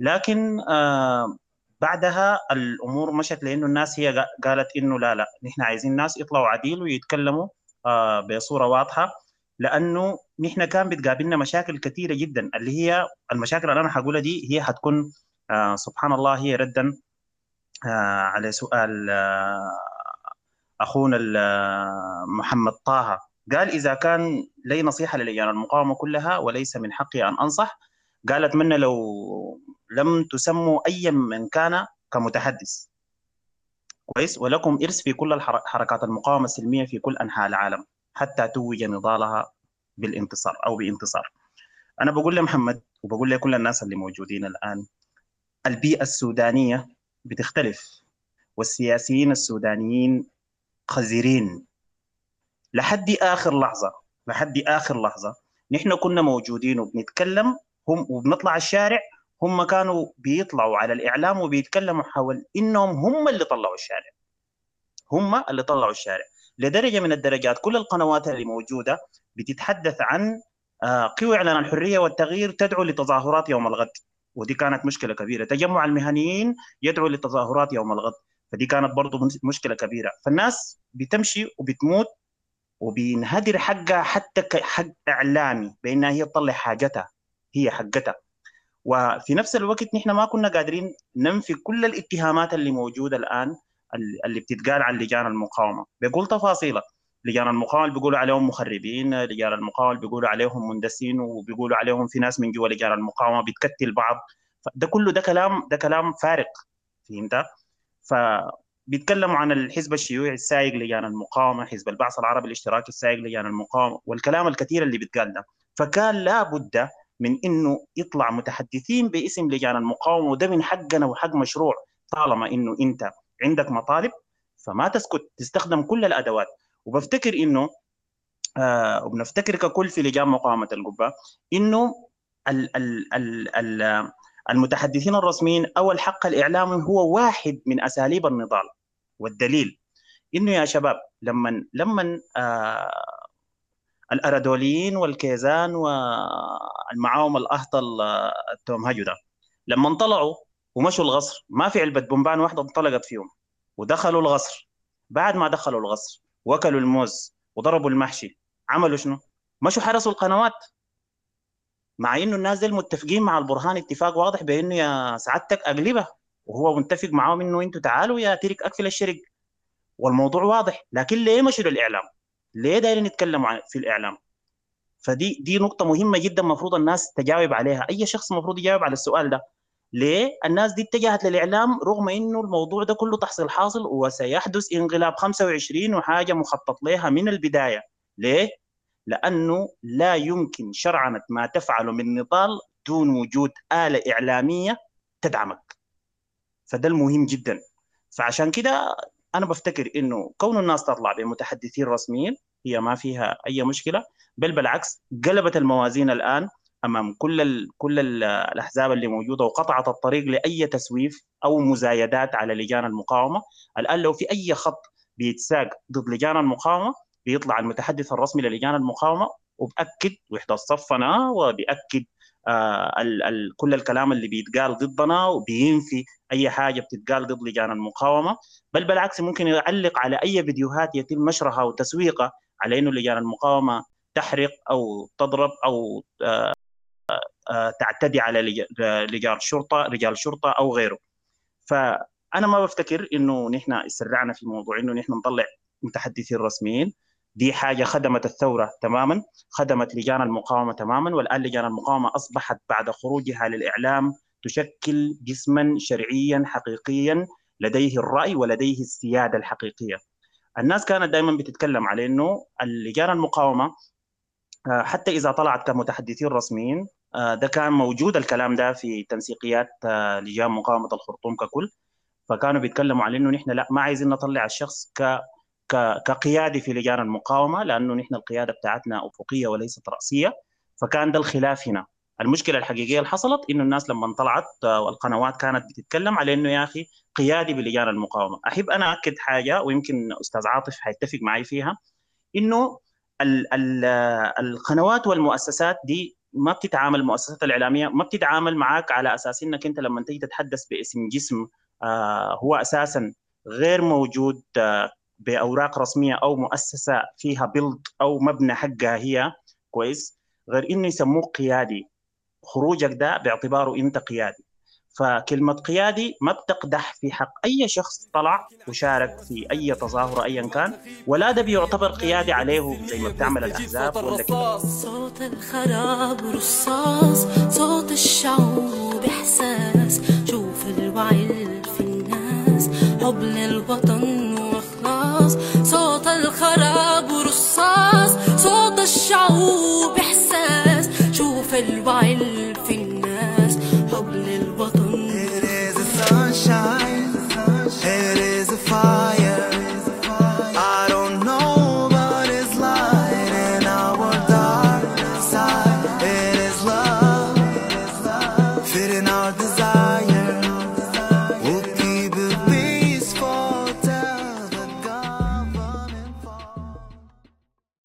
لكن آه، بعدها الأمور مشت لأنه الناس هي قالت إنه لا لا نحن عايزين ناس يطلعوا عديل ويتكلموا آه، بصورة واضحة لأنه نحن كان بتقابلنا مشاكل كثيرة جدا اللي هي المشاكل اللي أنا حقولها دي هي حتكون سبحان الله هي ردا على سؤال أخونا محمد طه. قال إذا كان لي نصيحة للجان المقاومة كلها وليس من حقي أن أنصح. قال اتمنى لو لم تسموا ايا من كان كمتحدث. كويس. ولكم إرث في كل حركات المقاومة السلمية في كل أنحاء العالم حتى توج نضالها بالانتصار أو بانتصار. أنا بقول لمحمد وبقول لكل الناس اللي موجودين الآن البيئة السودانية بتختلف والسياسيين السودانيين قذرين. لحد آخر لحظة لحد آخر لحظة. نحن كنا موجودين وبنتكلم هم وبنطلع الشارع هم كانوا بيطلعوا على الإعلام وبيتكلموا حول إنهم هم اللي طلعوا الشارع. هم اللي طلعوا الشارع. لدرجة من الدرجات كل القنوات اللي موجودة بتتحدث عن آه، قوى إعلان الحرية والتغيير تدعو لتظاهرات يوم الغد. ودي كانت مشكلة كبيرة. تجمع المهنيين يدعو لتظاهرات يوم الغد. فدي كانت برضه مشكلة كبيرة. فالناس بتمشي وبتموت وبينهدر حقها حتى حق إعلامي بأنها هي تطلع حاجتها هي حقتها. وفي نفس الوقت نحن ما كنا قادرين ننفي كل الاتهامات اللي موجودة الآن اللي بتتقال عن لجان المقاومة. بيقول تفاصيلها لجان المقاومة بيقولوا عليهم مخربين لجان المقاومة بيقولوا عليهم مندسين وبيقولوا عليهم في ناس من جوا لجان المقاومة بتكتل بعض. ده كله ده كلام ده كلام فارغ فهمت؟ فبيتكلموا عن الحزب الشيوعي السايق لجان المقاومة حزب البعث العربي الاشتراكي السايق لجان المقاومة والكلام الكثير اللي بيتقال ده. فكان لابد من إنه يطلع متحدثين باسم لجان المقاومة وده من حقنا وحق مشروع. طالما إنه أنت عندك مطالب فما تسكت تستخدم كل الأدوات. وبفتكر إنه آه وبنفتكر ككل في لجان مقاومة القبة إنه ال ال ال ال المتحدثين الرسميين أو الحق الاعلامي هو واحد من أساليب النضال والدليل. إنه يا شباب لما لما آه الاردوليين والكيزان والمعاوم الأهطل التومهجو ده لما طلعوا ومشوا الغصر ما في علبة بومبان واحدة انطلقت فيهم ودخلوا الغصر. بعد ما دخلوا الغصر وكلوا الموز وضربوا المحشي عملوا شنو؟ مشوا حرسوا القنوات. مع إنه الناس دي متفقين مع البرهان اتفاق واضح بإنه يا سعادتك اقلبه وهو متفق معاهم إنه إنتوا تعالوا يا ترك أقفل الشرق والموضوع واضح لكن ليه مشوا للإعلام؟ ليه دايرين يتكلموا في الإعلام؟ فدي دي نقطة مهمة جدا المفروض الناس تجاوب عليها، أي شخص المفروض يجاوب على السؤال ده. ليه؟ الناس دي اتجهت للإعلام رغم إنه الموضوع ده كله تحصيل حاصل وسيحدث انقلاب 25 وحاجة مخطط لها من البداية. ليه؟ لأنه لا يمكن شرعنة ما تفعله من نضال دون وجود آلة إعلامية تدعمك. فده المهم جدا. فعشان كده أنا بفتكر إنه كون الناس تطلع بمتحدثين رسميين هي ما فيها أي مشكلة بل بالعكس قلبت الموازين الآن أمام كل ال كل ال الأحزاب اللي موجودة وقطعت الطريق لأي تسويف أو مزايدات على لجان المقاومة الآن لو في أي خط بيتساق ضد لجان المقاومة بيطلع المتحدث الرسمي للجان المقاومة وبأكد وحده صفنا وبأكد آه ال ال كل الكلام اللي بيتقال ضدنا وبينفي أي حاجة بتتقال ضد لجان المقاومة. بل بالعكس ممكن يعلق على أي فيديوهات يتم نشرها وتسويقها على إنه لجان المقاومة تحرق أو تضرب أو آه آه تعتدي على رجال شرطة رجال شرطة أو غيره. فأنا ما بفتكر إنه نحن اسرعنا في موضوع إنه نحن نطلع متحدثين رسميين. دي حاجة خدمت الثورة تماما خدمت لجان المقاومة تماما والآن لجان المقاومة أصبحت بعد خروجها للإعلام تشكل جسما شرعيا حقيقيا لديه الرأي ولديه السيادة الحقيقية. الناس كانت دائما بتتكلم على أنه اللجان المقاومة حتى إذا طلعت كمتحدثين رسميين ده كان موجود الكلام ده في تنسيقيات لجان مقاومة الخرطوم ككل. فكانوا بيتكلموا على إنه نحن لا ما عايزين نطلع الشخص كقيادي في لجان المقاومة لأنه نحن القيادة بتاعتنا أفقية وليست رأسية فكان ده الخلاف هنا. المشكلة الحقيقية اللي حصلت إنه الناس لما طلعت والقنوات كانت بتتكلم على إنه يا أخي قيادي بلجان المقاومة. أحب أنا أكد حاجة ويمكن أستاذ عاطف حيتفق معي فيها إنه ال ال القنوات والمؤسسات دي ما بتتعامل المؤسسات الإعلامية ما بتتعامل معك على أساس إنك أنت لما تيجي تتحدث باسم جسم آه هو أساسا غير موجود آه بأوراق رسمية أو مؤسسة فيها بيلد أو مبنى حقها هي كويس. غير إنه يسموه قيادي. خروجك ده باعتباره أنت قيادي. فكلمة قيادي ما بتقدح في حق أي شخص طلع وشارك في أي تظاهرة أيا كان ولا ده بيعتبر قيادي عليه زي ما بتعمل الأحزاب ولا صوت الخراب رصاص. صوت الشعوب إحساس. شوف الوعي في الناس. حب للوطن الخراب